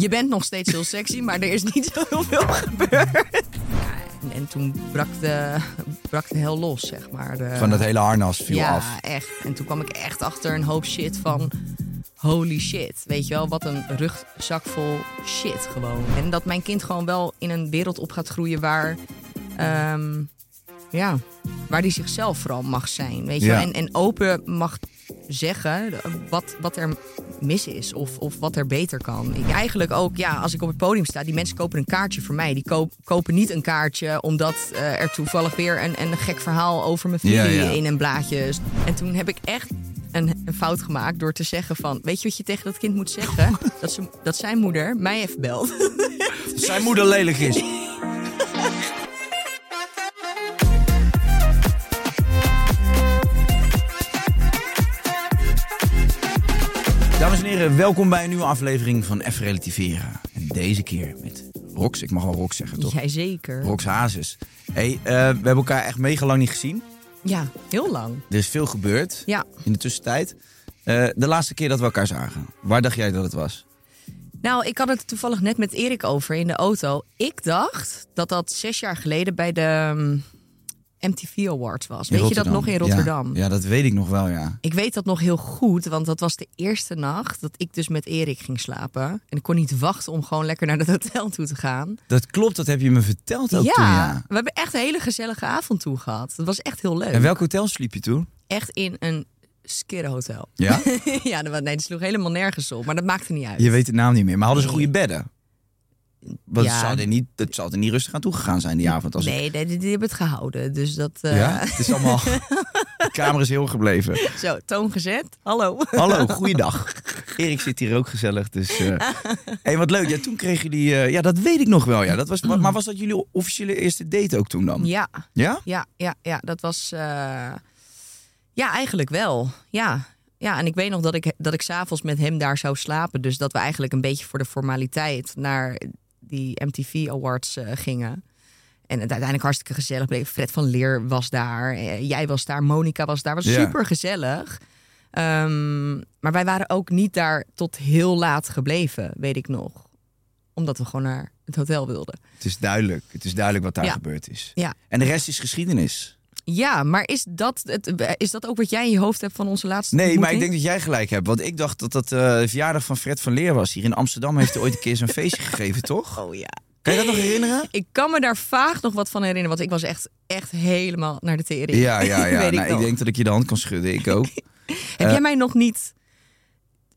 Je bent nog steeds heel sexy, maar er is niet zo heel veel gebeurd. Ja, en, en toen brak de, brak de hel los, zeg maar. De- Van dat hele harnas viel ja, af. echt. En toen kwam ik echt achter een hoop shit van... Holy shit. Weet je wel, wat een rugzak vol shit gewoon. En dat mijn kind gewoon wel in een wereld op gaat groeien waar... ehm, ja, waar die zichzelf vooral mag zijn. Weet je Ja. En, en open mag zeggen wat, wat er mis is of, of wat er beter kan. Ik eigenlijk ook, ja, als ik op het podium sta, die mensen kopen een kaartje voor mij. Die koop- kopen niet een kaartje omdat eh, er toevallig weer een, een gek verhaal over mijn familie Ja, ja. in een blaadje. En toen heb ik echt een, een fout gemaakt door te zeggen van... Weet je wat je tegen dat kind moet zeggen? dat, ze, dat zijn moeder mij heeft belt. Zijn moeder lelijk is. heren, welkom bij een nieuwe aflevering van F Relativeren. En deze keer met Rox, ik mag wel Rox zeggen toch? Jijzeker. Rox Hazes. Hey, eh, we hebben elkaar echt mega lang niet gezien. Ja, heel lang. Er is veel gebeurd Ja. in de tussentijd. Eh, de laatste keer dat we elkaar zagen, waar dacht jij dat het was? Nou, ik had het toevallig net met Erik over in de auto. Ik dacht dat dat zes jaar geleden bij de mm, MTV Awards was. In Weet je dat nog in Ja. Rotterdam? Ja, dat weet ik nog wel, ja. Ik weet dat nog heel goed, want dat was de eerste nacht dat ik dus met Erik ging slapen. En ik kon niet wachten om gewoon lekker naar het hotel toe te gaan. Dat klopt, dat heb je me verteld ook toen, ja. we hebben echt een hele gezellige avond toe gehad. Dat was echt heel leuk. En welk hotel sliep je toen? Echt in een skidderhotel. Ja? ja, nee, dat sloeg helemaal nergens op, maar dat maakte niet uit. Je weet de naam niet meer. Maar hadden ze goede bedden? Want Ja. zal er niet, het zal er niet rustig aan toegegaan zijn die avond. Als ik- Nee, die, die, hebben het gehouden. Dus dat. eh, ja? Het is allemaal... De kamer is heel gebleven. Zo, toon gezet. Hallo. Hallo, goeiedag. Erik zit hier ook gezellig. Dus, eh hey, wat leuk. Ja, toen kreeg je die... eh, ja, dat weet ik nog wel. Ja. Dat was, maar, maar was dat jullie officiële eerste date ook toen dan? Ja, Ja? ja, ja, ja. Dat was. Ja, eigenlijk wel. Ja. Ja, en ik weet nog dat ik, dat ik s'avonds met hem daar zou slapen. Dus dat we eigenlijk een beetje voor de formaliteit naar die MTV Awards eh, gingen. En het uiteindelijk hartstikke gezellig. bleef. Fred van Leer was daar. eh, Jij was daar. Monica was daar. was Ja. super gezellig. Ehm, maar wij waren ook niet daar tot heel laat gebleven, weet ik nog. Omdat we gewoon naar het hotel wilden. Het is duidelijk. Het is duidelijk wat daar Ja. gebeurd is. Ja. En de rest is geschiedenis. Ja, maar is dat, het, is dat ook wat jij in je hoofd hebt van onze laatste Nee, maar ik denk dat jij gelijk hebt. Want ik dacht dat dat eh, de verjaardag van Fred van Leer was. Hier in Amsterdam heeft hij ooit een keer zo'n feestje gegeven, toch? Oh ja. Kan je dat nog herinneren? Ik kan me daar vaag nog wat van herinneren, want ik was echt, echt helemaal naar de tering. Ja, ja, ja. Weet nou, ik ik denk dat ik je de hand kan schudden. Ik ook. Heb jij mij nog niet...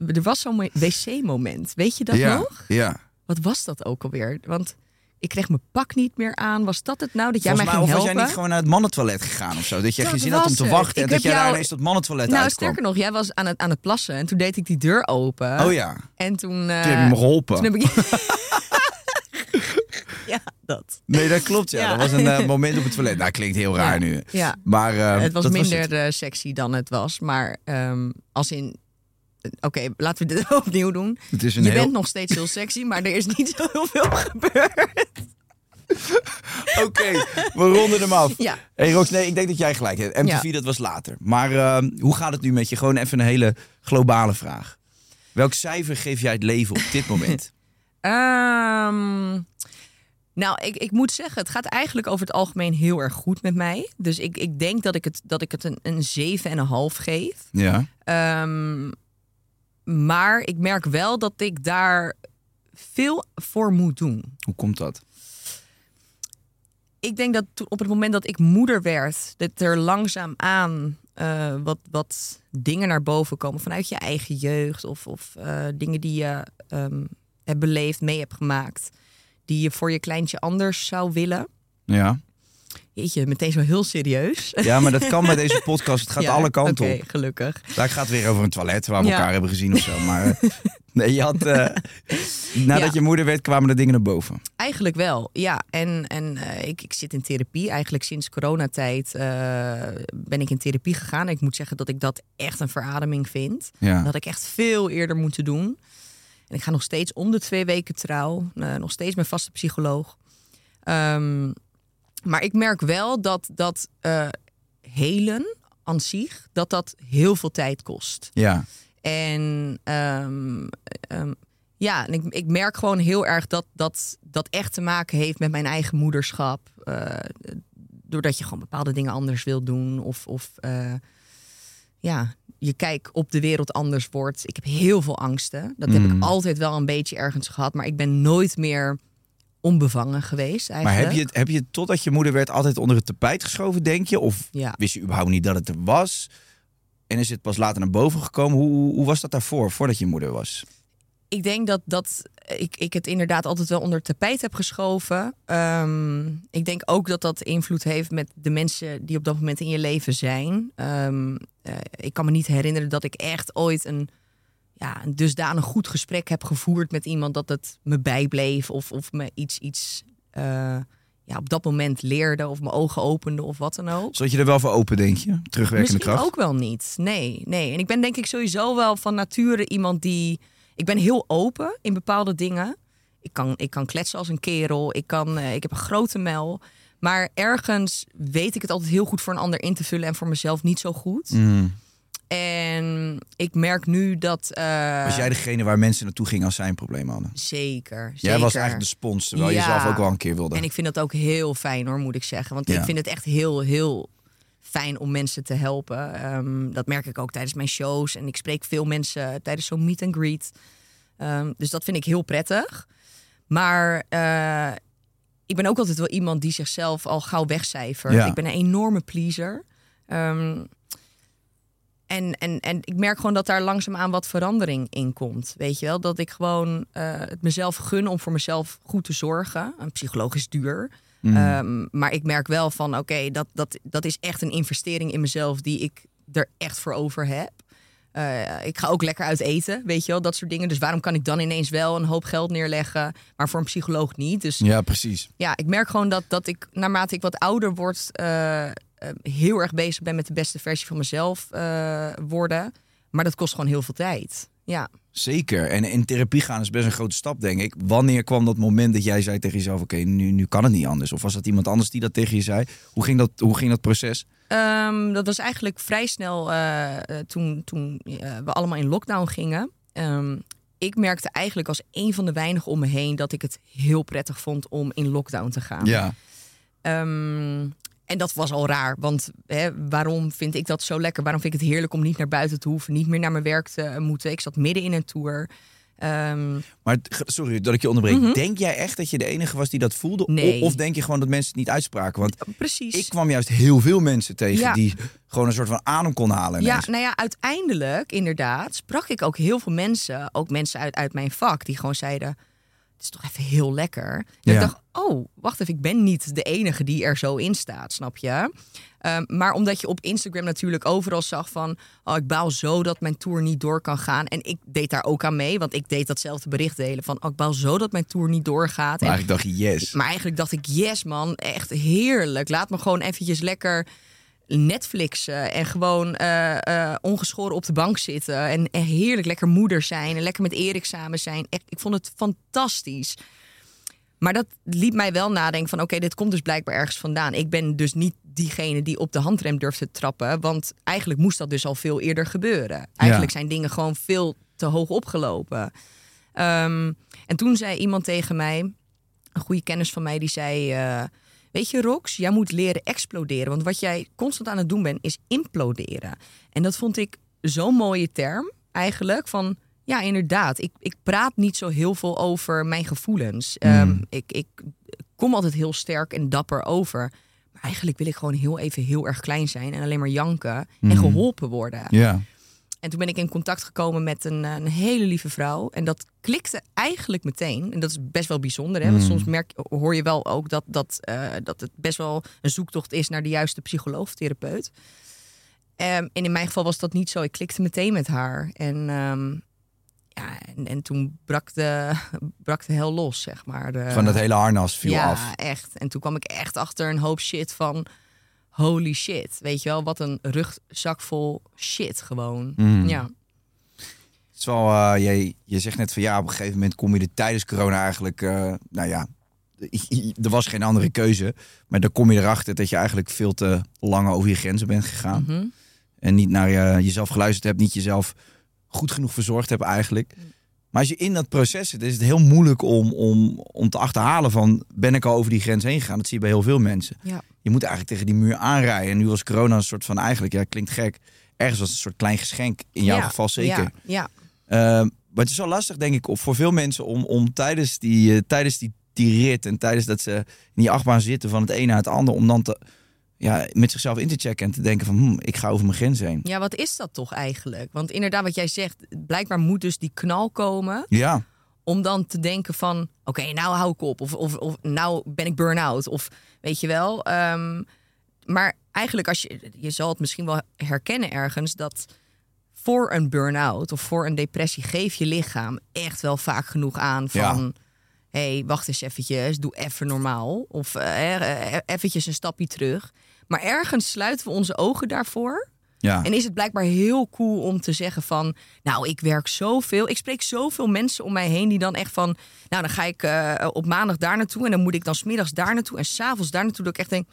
Er was zo'n wc-moment, weet je dat ja, nog? Ja. Wat was dat ook alweer? Want ik kreeg mijn pak niet meer aan. Was dat het nou, dat jij Volgens mij, mij of ging was helpen? jij niet gewoon naar het mannentoilet gegaan of zo? Dat je Dat zin had om te wachten en dat jij daar ineens dat mannentoilet nou, uitkwam. sterker nog, jij was aan het, aan het plassen en toen deed ik die deur open. Oh ja, En toen... eh, toen heb je me geholpen. Toen heb ik... ja, dat. Nee, dat klopt ja. Ja. Dat was een eh, moment op het toilet. Nou, klinkt heel raar Ja. nu. Ja. Maar eh, het was dat minder het. eh, sexy dan het was. Maar ehm, als in... Oké, laten we dit opnieuw doen. Het is een Je heel... bent nog steeds heel sexy, maar er is niet zo heel veel gebeurd. Oké, we ronden hem af. Ja. Hey Rox, nee, ik denk dat jij gelijk hebt. MTV, Ja. dat was later. Maar eh, hoe gaat het nu met je? Gewoon even een hele globale vraag. Welk cijfer geef jij het leven op dit moment? Ehm, Nou, ik, ik moet zeggen, het gaat eigenlijk over het algemeen heel erg goed met mij. Dus ik, ik denk dat ik het, dat ik het een, een 7,5 geef. Ja. Ehm, maar ik merk wel dat ik daar veel voor moet doen. Hoe komt dat? Ik denk dat op het moment dat ik moeder werd, dat er langzaam aan wat, wat dingen naar boven komen vanuit je eigen jeugd of, of eh, dingen die je ehm, hebt beleefd, mee hebt gemaakt, die je voor je kleintje anders zou willen. Ja. Jeetje, meteen zo heel serieus. ja, maar dat kan met deze podcast. Het gaat Ja, alle kanten op. gelukkig. Daar gaat het weer over een toilet waar we Ja. elkaar hebben gezien of zo. Maar eh, nee, je had, eh, nadat Ja. je moeder werd, kwamen er dingen naar boven. Eigenlijk wel, ja. En, en eh, ik, ik zit in therapie. Eigenlijk sinds coronatijd eh, ben ik in therapie gegaan. En ik moet zeggen dat ik dat echt een verademing vind. Ja. Dat had ik echt veel eerder moeten doen. En ik ga nog steeds om de twee weken trouw. Nog steeds mijn vaste psycholoog. Ehm, maar ik merk wel dat dat eh, helen aan zich, dat dat heel veel tijd kost. Ja. En ehm, ehm, ja, en ik, ik merk gewoon heel erg dat, dat dat echt te maken heeft met mijn eigen moederschap. Eh, doordat je gewoon bepaalde dingen anders wil doen. Of, of eh, ja, je kijk op de wereld anders wordt. Ik heb heel veel angsten. Dat heb ik Mm. altijd wel een beetje ergens gehad. Maar ik ben nooit meer onbevangen geweest Maar eigenlijk. heb je, het, heb je het totdat je moeder werd altijd onder het tapijt geschoven, denk je? Of Ja. wist je überhaupt niet dat het er was? En is het pas later naar boven gekomen? Hoe, hoe, hoe was dat daarvoor, voordat je moeder was? Ik denk dat, dat ik, ik het inderdaad altijd wel onder het tapijt heb geschoven. Ehm, ik denk ook dat dat invloed heeft met de mensen die op dat moment in je leven zijn. Ehm, eh, ik kan me niet herinneren dat ik echt ooit een, ja, een dusdanig goed gesprek heb gevoerd met iemand dat het me bijbleef of, of me iets, iets eh, ja, op dat moment leerde of mijn ogen opende of wat dan ook. Zat je er wel voor open, denk je? Terugwerkende Misschien kracht? ook wel niet. Nee, nee. En ik ben denk ik sowieso wel van nature iemand die... Ik ben heel open in bepaalde dingen. Ik kan, ik kan kletsen als een kerel. Ik, kan, eh, ik heb een grote mel. Maar ergens weet ik het altijd heel goed voor een ander in te vullen... en voor mezelf niet zo goed. Mm. En ik merk nu dat... eh, Was jij degene waar mensen naartoe gingen als zij een probleem hadden? Zeker, Jij zeker. was eigenlijk de spons, terwijl je zelf ook wel een keer wilde. En ik vind dat ook heel fijn hoor, moet ik zeggen. Want Ja. ik vind het echt heel, heel fijn om mensen te helpen. Ehm, dat merk ik ook tijdens mijn shows. En ik spreek veel mensen tijdens zo'n meet and greet. Ehm, dus dat vind ik heel prettig. Maar eh, ik ben ook altijd wel iemand die zichzelf al gauw wegcijfert. Ja. Ik ben een enorme pleaser. Ehm, en, en, en ik merk gewoon dat daar langzaamaan wat verandering in komt. Weet je wel? Dat ik gewoon eh, het mezelf gun om voor mezelf goed te zorgen. Een psycholoog is duur. Ehm, maar ik merk wel van, oké, dat, dat, dat is echt een investering in mezelf die ik er echt voor over heb. Eh, ik ga ook lekker uit eten, weet je wel, dat soort dingen. Dus waarom kan ik dan ineens wel een hoop geld neerleggen, maar voor een psycholoog niet? Dus Ja, precies. ja, ik merk gewoon dat, dat ik naarmate ik wat ouder word, eh, heel erg bezig ben met de beste versie van mezelf eh, worden. Maar dat kost gewoon heel veel tijd. Ja. Zeker. En in therapie gaan is best een grote stap, denk ik. Wanneer kwam dat moment dat jij zei tegen jezelf... oké, nu, nu kan het niet anders? Of was dat iemand anders die dat tegen je zei? Hoe ging dat, hoe ging dat proces? Ehm, dat was eigenlijk vrij snel eh, eh, toen, toen we allemaal in lockdown gingen. Ehm, ik merkte eigenlijk als een van de weinigen om me heen dat ik het heel prettig vond om in lockdown te gaan. Ja. Ehm, en dat was al raar, want hè, waarom vind ik dat zo lekker? Waarom vind ik het heerlijk om niet naar buiten te hoeven, niet meer naar mijn werk te moeten? Ik zat midden in een tour. Ehm, Maar sorry dat ik je onderbreek. Denk jij echt dat je de enige was die dat voelde? Mhm. Nee. Of denk je gewoon dat mensen het niet uitspraken? Want precies. ik kwam juist heel veel mensen tegen Ja. die gewoon een soort van adem kon halen. Ja, nou ja, uiteindelijk, inderdaad, sprak ik ook heel veel mensen, ook mensen uit, uit mijn vak, die gewoon zeiden: is toch even heel lekker. Ja. ik dacht: Oh, wacht even, ik ben niet de enige die er zo in staat, snap je? Ehm, maar omdat je op Instagram natuurlijk overal zag van: Oh, ik baal zo dat mijn tour niet door kan gaan. En ik deed daar ook aan mee, want ik deed datzelfde bericht delen van: Oh, ik baal zo dat mijn tour niet doorgaat. Maar En- eigenlijk dacht je, yes. maar eigenlijk dacht ik, yes man, echt heerlijk. Laat me gewoon eventjes lekker Netflixen en gewoon eh, eh, ongeschoren op de bank zitten. En, en heerlijk lekker moeder zijn en lekker met Erik samen zijn. Echt, ik vond het fantastisch. Maar dat liet mij wel nadenken van oké, dit komt dus blijkbaar ergens vandaan. Ik ben dus niet diegene die op de handrem durft te trappen. Want eigenlijk moest dat dus al veel eerder gebeuren. Eigenlijk Ja. zijn dingen gewoon veel te hoog opgelopen. Ehm, en toen zei iemand tegen mij... een goede kennis van mij die zei... eh, weet je Rox, jij moet leren exploderen. Want wat jij constant aan het doen bent, is imploderen. En dat vond ik zo'n mooie term eigenlijk. Van ja, inderdaad. Ik, ik praat niet zo heel veel over mijn gevoelens. Ehm, ik, ik kom altijd heel sterk en dapper over. Maar eigenlijk wil ik gewoon heel even heel erg klein zijn. En alleen maar janken en geholpen worden. Ja. En toen ben ik in contact gekomen met een, een hele lieve vrouw. En dat klikte eigenlijk meteen. En dat is best wel bijzonder. Hè? Want soms merk, hoor je wel ook dat, dat, eh, dat het best wel een zoektocht is naar de juiste psycholoog of therapeut. Ehm, en in mijn geval was dat niet zo. Ik klikte meteen met haar. En, ehm, ja, en, en toen brak de, brak de hel los, zeg maar. De, Van dat hele harnas viel ja, af. echt. En toen kwam ik echt achter een hoop shit van... Holy shit. Weet je wel, wat een rugzak vol shit gewoon. Mm. Ja. Het is wel, eh, je, je zegt net van ja, op een gegeven moment kom je er tijdens corona eigenlijk, eh, nou ja, er was geen andere keuze. Maar dan kom je erachter dat je eigenlijk veel te lang over je grenzen bent gegaan. Mhm. En niet naar je, jezelf geluisterd hebt, niet jezelf goed genoeg verzorgd hebt eigenlijk. Maar als je in dat proces zit, is het heel moeilijk om, om, om te achterhalen van ben ik al over die grens heen gegaan. Dat zie je bij heel veel mensen. Ja. Je moet eigenlijk tegen die muur aanrijden. En nu was corona een soort van eigenlijk, ja klinkt gek, ergens was het een soort klein geschenk. In jouw Ja, geval zeker. Ja, ja. Ehm, maar het is wel lastig, denk ik, voor veel mensen om, om tijdens, die, eh, tijdens die, die rit en tijdens dat ze in die achtbaan zitten van het een naar het ander, om dan te, ja, met zichzelf in te checken en te denken van, hm, ik ga over mijn grens heen. ja, wat is dat toch eigenlijk? Want inderdaad, wat jij zegt, blijkbaar moet dus die knal komen Ja, om dan te denken van, oké, nou hou ik op. Of, of, of nou ben ik burn-out. Of weet je wel. Ehm, maar eigenlijk, als je, je zal het misschien wel herkennen ergens, dat voor een burn-out of voor een depressie geef je lichaam echt wel vaak genoeg aan van... hey, wacht eens eventjes, doe even normaal. Of eh, eventjes een stapje terug. Maar ergens sluiten we onze ogen daarvoor. Ja. En is het blijkbaar heel cool om te zeggen van... nou, ik werk zoveel. Ik spreek zoveel mensen om mij heen die dan echt van... nou, dan ga ik eh, op maandag daar naartoe... en dan moet ik dan smiddags daar naartoe en s'avonds daar naartoe. Dat ik echt denk...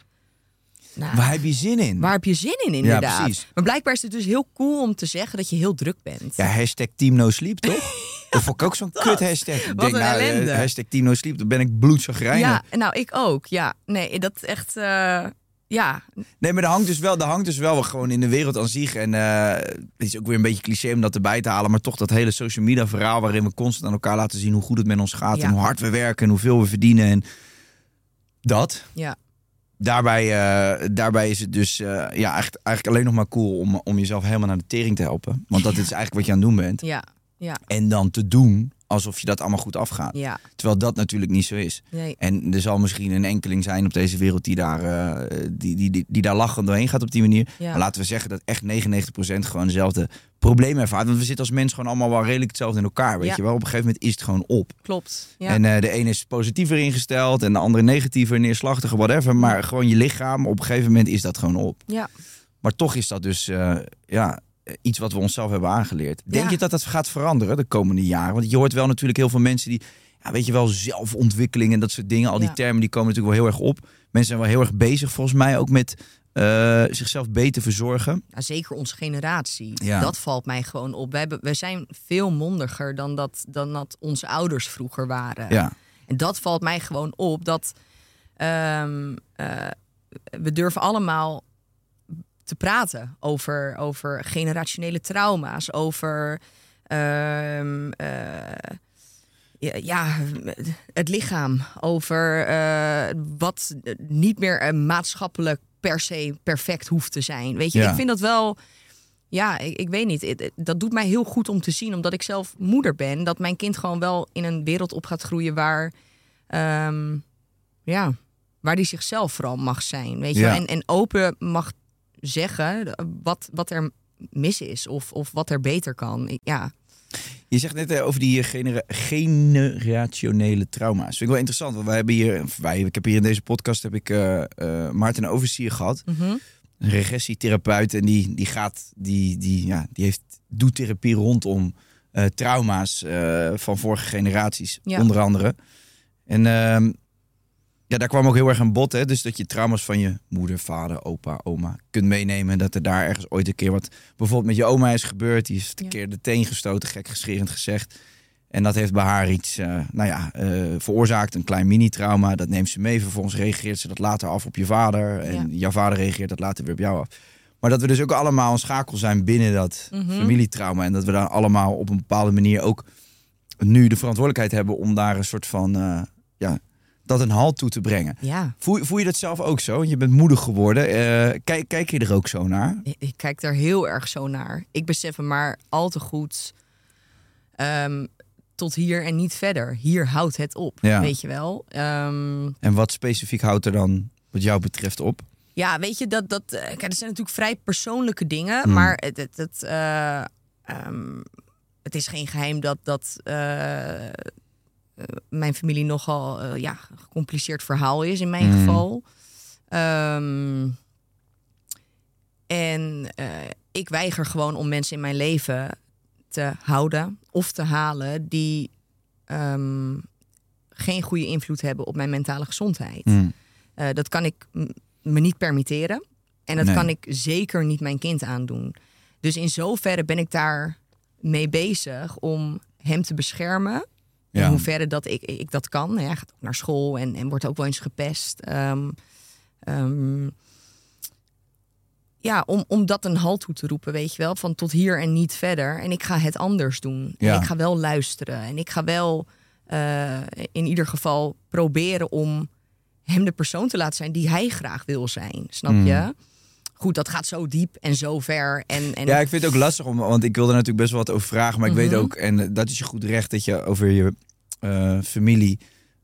Nou, Waar heb je zin in? waar heb je zin in inderdaad? precies. maar blijkbaar is het dus heel cool om te zeggen dat je heel druk bent. Ja, hashtag Team No Sleep, toch? Dat vond ik ook zo'n kut hashtag. Ik Wat denk, een nou, eh, ellende. hashtag Team No Sleep, dan ben ik bloedzagrijnig. Ja, nou, ik ook. Ja, nee, dat echt... eh, ja, Nee, maar er hangt dus wel, er hangt dus wel gewoon in de wereld aan zich. En eh, het is ook weer een beetje cliché om dat erbij te halen. Maar toch dat hele social media verhaal waarin we constant aan elkaar laten zien hoe goed het met ons gaat. Ja. En hoe hard we werken en hoeveel we verdienen. En dat. ja, Daarbij, eh, daarbij is het dus eh, ja, echt, eigenlijk alleen nog maar cool om, om jezelf helemaal naar de tering te helpen. Want dat is eigenlijk wat je aan het doen bent. ja, ja, En dan te doen alsof je dat allemaal goed afgaat. ja. Terwijl dat natuurlijk niet zo is. Nee. En er zal misschien een enkeling zijn op deze wereld die daar, eh, die, die, die, die daar lachend doorheen gaat op die manier. Ja. Maar laten we zeggen dat echt 99% gewoon dezelfde probleem ervaart. Want we zitten als mens gewoon allemaal wel redelijk hetzelfde in elkaar. Weet Ja. je wel? Op een gegeven moment is het gewoon op. Klopt. Ja. En eh, de ene is positiever ingesteld en de andere negatiever, neerslachtiger, whatever. Maar gewoon je lichaam, op een gegeven moment is dat gewoon op. ja. Maar toch is dat dus eh, ja, iets wat we onszelf hebben aangeleerd. Denk Ja. je dat dat gaat veranderen de komende jaren? Want je hoort wel natuurlijk heel veel mensen die, ja, weet je wel, zelfontwikkeling en dat soort dingen. Al die Ja. termen die komen natuurlijk wel heel erg op. Mensen zijn wel heel erg bezig volgens mij ook met eh, zichzelf beter verzorgen. Nou, zeker onze generatie. Ja. Dat valt mij gewoon op. Wij, hebben- wij zijn veel mondiger dan dat, dan dat onze ouders vroeger waren. Ja, En dat valt mij gewoon op. Dat ehm, eh, we durven allemaal te praten over, over generationele trauma's. Over ehm, eh, ja, het lichaam. Over eh, wat niet meer eh, maatschappelijk per se perfect hoeft te zijn. Weet je, Ja. ik vind dat wel. Ja, ik, ik weet niet. Dat doet mij heel goed om te zien, omdat ik zelf moeder ben. Dat mijn kind gewoon wel in een wereld op gaat groeien waar, ehm, ja, waar die zichzelf vooral mag zijn. Weet je, Ja. en, en open mag zeggen wat, wat er mis is of, of wat er beter kan. Ja, Je zegt net eh, over die genera- generationele trauma's. Vind ik wel interessant, want wij hebben hier, wij, ik heb hier in deze podcast heb ik eh, eh, Maarten Oversier gehad, Mhm. een regressietherapeut en die, die gaat, die, die, ja, die heeft doet therapie rondom eh, trauma's eh, van vorige generaties, Ja. onder andere. En ehm, ja, daar kwam ook heel erg aan bod, hè? dus dat je trauma's van je moeder, vader, opa, oma kunt meenemen, dat er daar ergens ooit een keer wat bijvoorbeeld met je oma is gebeurd, die is een Ja. keer de teen gestoten, gek gescherend gezegd. En dat heeft bij haar iets, eh, nou ja, eh, veroorzaakt, een klein mini-trauma. Dat neemt ze mee. Vervolgens reageert ze dat later af op je vader. En Ja. jouw vader reageert dat later weer op jou af. Maar dat we dus ook allemaal een schakel zijn binnen dat Mhm. familietrauma. En dat we daar allemaal op een bepaalde manier ook nu de verantwoordelijkheid hebben om daar een soort van, eh, ja, dat een halt toe te brengen. Ja, Voel, voel je dat zelf ook zo? Je bent moedig geworden. Eh, kijk, kijk je er ook zo naar? ik, ik kijk daar heel erg zo naar. Ik besef me maar al te goed ehm, tot hier en niet verder. Hier houdt het op, Ja. weet je wel. Ehm, En wat specifiek houdt er dan wat jou betreft op? Ja, weet je, dat, dat, eh, kijk, dat zijn natuurlijk vrij persoonlijke dingen. Hmm. Maar het, het, het, eh, ehm, het is geen geheim dat, dat mijn familie nogal eh, ja, een gecompliceerd verhaal is in mijn Hmm. geval. Ehm, en eh, ik weiger gewoon om mensen in mijn leven te houden of te halen die ehm, geen goede invloed hebben op mijn mentale gezondheid. Mm. Eh, dat kan ik me niet permitteren. En dat Nee. kan ik zeker niet mijn kind aandoen. Dus in zoverre ben ik daar mee bezig om hem te beschermen. In Ja. hoeverre dat ik, ik dat kan. Hij gaat ook naar school en, en wordt ook wel eens gepest. Ehm, ehm, ja, om, om dat een halt toe te roepen, weet je wel. Van tot hier en niet verder. En ik ga het anders doen. Ja. En ik ga wel luisteren. En ik ga wel eh, in ieder geval proberen om hem de persoon te laten zijn die hij graag wil zijn. Snap Mm. Goed, dat gaat zo diep en zo ver. En, en Ja, ik vind het ook lastig, om, want ik wilde natuurlijk best wel wat over vragen. Maar ik weet Mhm. ook, en dat is je goed recht, dat je over je eh, familie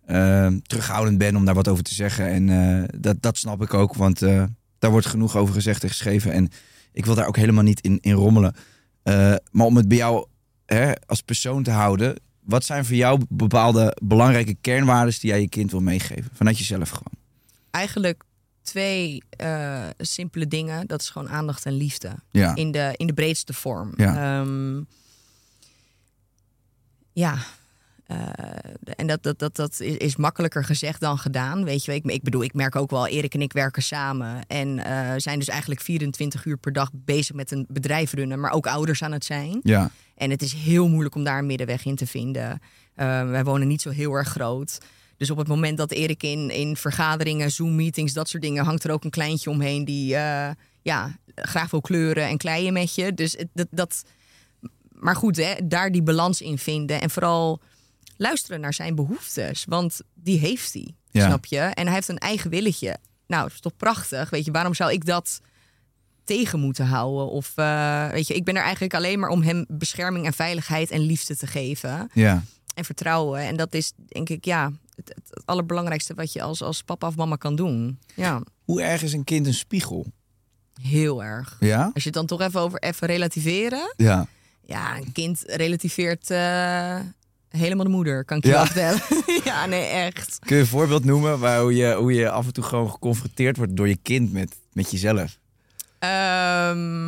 eh, terughoudend bent om daar wat over te zeggen. En eh, dat, dat snap ik ook, want daar wordt genoeg over gezegd en geschreven. En ik wil daar ook helemaal niet in, in rommelen. Maar om het bij jou hè, als persoon te houden, wat zijn voor jou bepaalde belangrijke kernwaarden die jij je kind wil meegeven? Vanuit jezelf gewoon. eigenlijk twee eh, simpele dingen. Dat is gewoon aandacht en liefde. Ja. In, de, in de breedste vorm. Ja. Ehm, ja. Eh, en dat, dat, dat, dat is, makkelijker gezegd dan gedaan. Weet je, ik, ik bedoel, ik merk ook wel, Erik en ik werken samen. En eh, zijn dus eigenlijk 24 uur per dag bezig met een bedrijf runnen, maar ook ouders aan het zijn. Ja. En het is heel moeilijk om daar een middenweg in te vinden. Wij wonen niet zo heel erg groot. Dus op het moment dat Erik in, in vergaderingen, Zoom-meetings, dat soort dingen, hangt er ook een kleintje omheen die eh, ja, graag wil kleuren en kleien met je. Dus het, dat, dat, maar goed, hè, daar die balans in vinden. En vooral luisteren naar zijn behoeftes. Want die heeft hij, Ja. snap je? En hij heeft een eigen willetje. Nou, dat is toch prachtig? Weet je, waarom zou ik dat tegen moeten houden? Of eh, weet je, ik ben er eigenlijk alleen maar om hem bescherming en veiligheid en liefde te geven. Ja. En vertrouwen. En dat is, denk ik, ja, het, het, het allerbelangrijkste wat je als, als papa of mama kan doen. Ja, Hoe erg is een kind een spiegel? heel erg. Ja? Als je het dan toch even over even relativeren. Ja. Ja, een kind relativeert eh, helemaal de moeder, kan ik je Ja. vertellen. ja, nee, echt. Kun je een voorbeeld noemen waar hoe je, hoe je af en toe gewoon geconfronteerd wordt door je kind met, met jezelf? Ehm,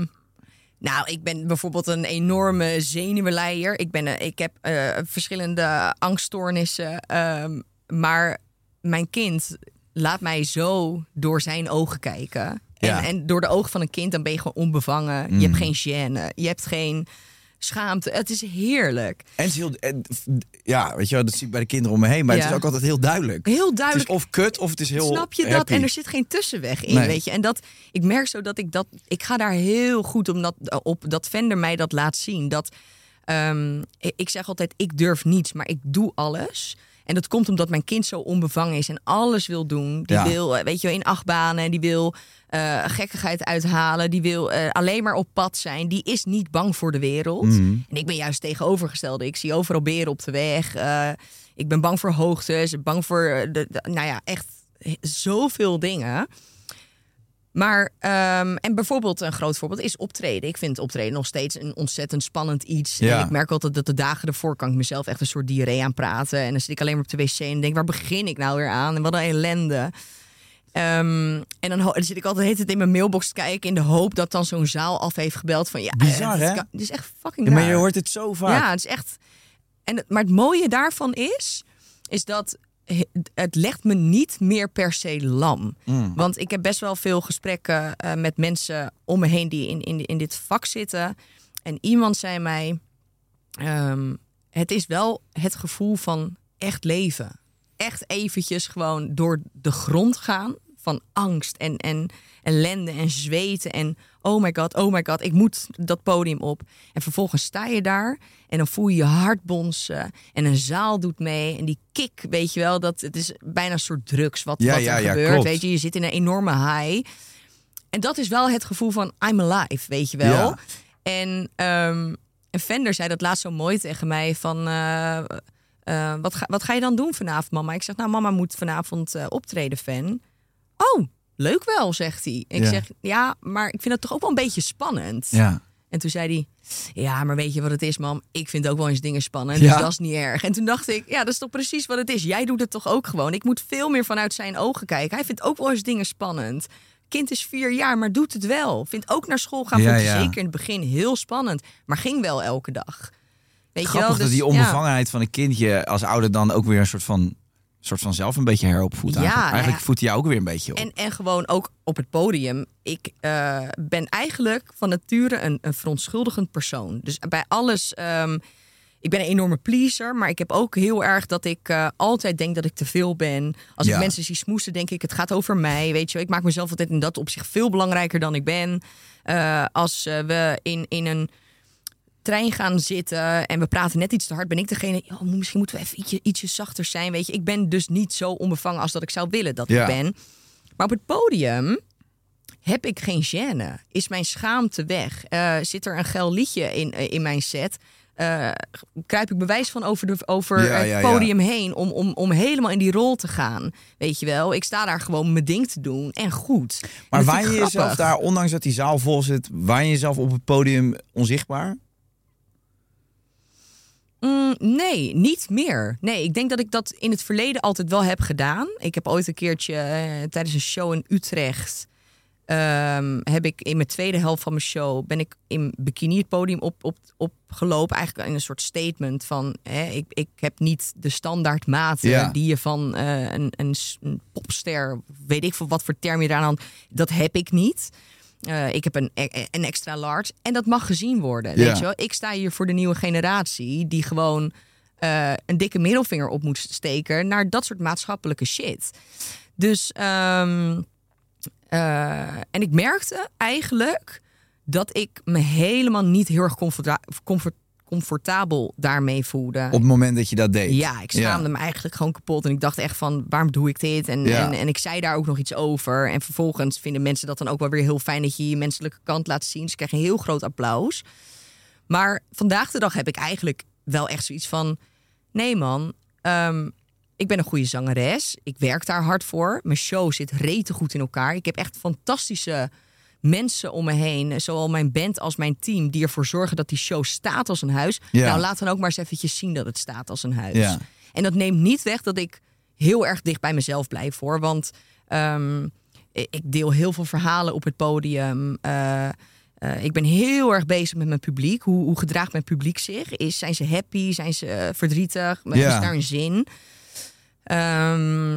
nou, ik ben bijvoorbeeld een enorme zenuwenleier. Ik, ben, ik heb eh, verschillende angststoornissen. ehm, maar mijn kind laat mij zo door zijn ogen kijken. En, Ja. en door de ogen van een kind, dan ben je gewoon onbevangen. Je hebt geen gêne. Je hebt geen schaamte. Het is heerlijk. En het is heel, en, ja, weet je wel, dat zie ik bij de kinderen om me heen, maar het is ook altijd heel duidelijk. Heel Het duidelijk. is of kut of het is heel Snap je dat? happy. En er zit geen tussenweg in, Nee. weet je. En dat, ik merk zo dat ik dat... Ik ga daar heel goed om dat, op dat Vender mij dat laat zien. Dat, ehm, ik zeg altijd, ik durf niets, maar ik doe alles. En dat komt omdat mijn kind zo onbevangen is en alles wil doen. Die Ja. wil, eh, weet je wel, in achtbanen. Die wil eh, gekkigheid uithalen. Die wil eh, alleen maar op pad zijn. Die is niet bang voor de wereld. Mhm. En ik ben juist tegenovergestelde. Ik zie overal beren op de weg. Ik ben bang voor hoogtes. Bang voor, de, de- nou ja, echt zoveel dingen. Maar, ehm, en bijvoorbeeld een groot voorbeeld is optreden. Ik vind optreden nog steeds een ontzettend spannend iets. Ja. En ik merk altijd dat de dagen ervoor kan ik mezelf echt een soort diarree aan praten. En dan zit ik alleen maar op de wc en denk, waar begin ik nou weer aan? En wat een ellende. Ehm, en dan, zit ik altijd tijd in mijn mailbox te kijken... in de hoop dat dan zo'n zaal af heeft gebeld van... ja, Bizar, het hè? Het is echt fucking Ja, maar je hoort het zo vaak. Ja, het is echt. En, het- maar het mooie daarvan is, is dat het legt me niet meer per se lam. Mm. Want ik heb best wel veel gesprekken eh, met mensen om me heen die in, in, in dit vak zitten. En iemand zei mij: ehm, het is wel het gevoel van echt leven. Echt eventjes gewoon door de grond gaan van angst en, en ellende en zweten en oh my god, oh my god, ik moet dat podium op. En vervolgens sta je daar en dan voel je je hart bonzen en een zaal doet mee en die kick, weet je wel, dat het is bijna een soort drugs wat, Ja, wat ja, er ja, gebeurt, klopt. weet je, je zit in een enorme high. En dat is wel het gevoel van I'm alive, weet je wel. Ja. En een Fender zei dat laatst zo mooi tegen mij van... eh, eh, wat, ga, wat ga je dan doen vanavond, mama? Ik zeg, nou, mama moet vanavond eh, optreden, fan. Oh, leuk wel, zegt hij. Ik Ja. zeg, ja, maar ik vind het toch ook wel een beetje spannend. Ja. En toen zei hij, ja, maar weet je wat het is, mam? Ik vind ook wel eens dingen spannend, Ja. dus dat is niet erg. En toen dacht ik, ja, dat is toch precies wat het is. Jij doet het toch ook gewoon? Ik moet veel meer vanuit zijn ogen kijken. Hij vindt ook wel eens dingen spannend. Kind is vier jaar, maar doet het wel. Vindt ook naar school gaan, Ja, vond hij ja. zeker in het begin heel spannend. Maar ging wel elke dag. Weet je Grappig wel? dat Dus, die ja. onbevangenheid van een kindje als ouder dan ook weer een soort van, soort van zelf een beetje heropvoedt. Ja, eigenlijk ja. voedt hij jou ook weer een beetje op. En, en gewoon ook op het podium. Ik eh, ben eigenlijk van nature een, een verontschuldigend persoon. Dus bij alles. ehm, ik ben een enorme pleaser, maar ik heb ook heel erg dat ik eh, altijd denk dat ik te veel ben. Als Ja. ik mensen zie smoesen, denk ik, het gaat over mij. Weet je, ik maak mezelf altijd in dat opzicht veel belangrijker dan ik ben. Eh, als we in, in een trein gaan zitten en we praten net iets te hard, ben ik degene. "Joh, misschien moeten we even ietsje, ietsje zachter zijn. Weet je, ik ben dus niet zo onbevangen als dat ik zou willen dat Ja. ik ben. Maar op het podium heb ik geen gêne. Is mijn schaamte weg? Eh, zit er een geil liedje in, eh, in mijn set? Eh, kruip ik bewijs van over, de, over Ja, het ja, ja. podium heen om, om, om helemaal in die rol te gaan. Weet je wel, ik sta daar gewoon mijn ding te doen en goed. Maar waar je jezelf daar, ondanks dat die zaal vol zit, waar je jezelf op het podium onzichtbaar? Mm, nee, niet meer. Nee, ik denk dat ik dat in het verleden altijd wel heb gedaan. Ik heb ooit een keertje eh, tijdens een show in Utrecht. ehm, heb ik in mijn tweede helft van mijn show ben ik in bikini het podium op, op, opgelopen. Eigenlijk in een soort statement van hè, ik, ik heb niet de standaard maten Ja. die je van eh, een, een, popster, weet ik veel wat voor term je daar aan. Dat heb ik niet. Eh, ik heb een, een extra large. En dat mag gezien worden. Weet je wel? Ik sta hier voor de nieuwe generatie die gewoon eh, een dikke middelvinger op moet steken naar dat soort maatschappelijke shit. Dus, ehm, eh, en ik merkte eigenlijk dat ik me helemaal niet heel erg comforta- comfort- comfortabel daarmee voelde. Op het moment dat je dat deed? Ja, ik schaamde me eigenlijk gewoon kapot. En ik dacht echt van, waarom doe ik dit? En, Ja. en, en ik zei daar ook nog iets over. En vervolgens vinden mensen dat dan ook wel weer heel fijn... dat je je menselijke kant laat zien. Ze krijgen een heel groot applaus. Maar vandaag de dag heb ik eigenlijk wel echt zoiets van... nee man, ehm, ik ben een goede zangeres. Ik werk daar hard voor. Mijn show zit rete goed in elkaar. Ik heb echt fantastische mensen om me heen. Zowel mijn band als mijn team. Die ervoor zorgen dat die show staat als een huis. Ja. Nou, laat dan ook maar eens eventjes zien dat het staat als een huis. Ja. En dat neemt niet weg dat ik heel erg dicht bij mezelf blijf hoor. Want ehm, ik deel heel veel verhalen op het podium. Eh, eh, ik ben heel erg bezig met mijn publiek. Hoe, hoe gedraagt mijn publiek zich? Is, zijn ze happy? Zijn ze eh, verdrietig? Is daar een zin? Ehm,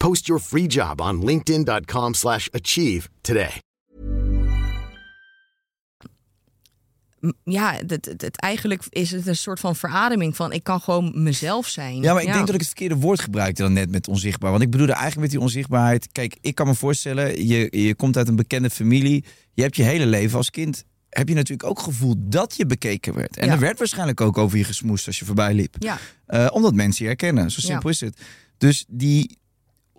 Post your free job on linkedin.com/achieve slash achieve today. ja, het, het, het- eigenlijk is het een soort van verademing van ik kan gewoon mezelf zijn. Ja, maar ik denk dat ik het verkeerde woord gebruikte dan net met onzichtbaar. Want ik bedoelde eigenlijk met die onzichtbaarheid. Kijk, ik kan me voorstellen, je, je komt uit een bekende familie. Je hebt je hele leven als kind. Heb je natuurlijk ook gevoeld dat je bekeken werd. En Ja. er werd waarschijnlijk ook over je gesmoest als je voorbij liep. Ja, Eh, omdat mensen je herkennen. Zo Ja. simpel is het. Dus die.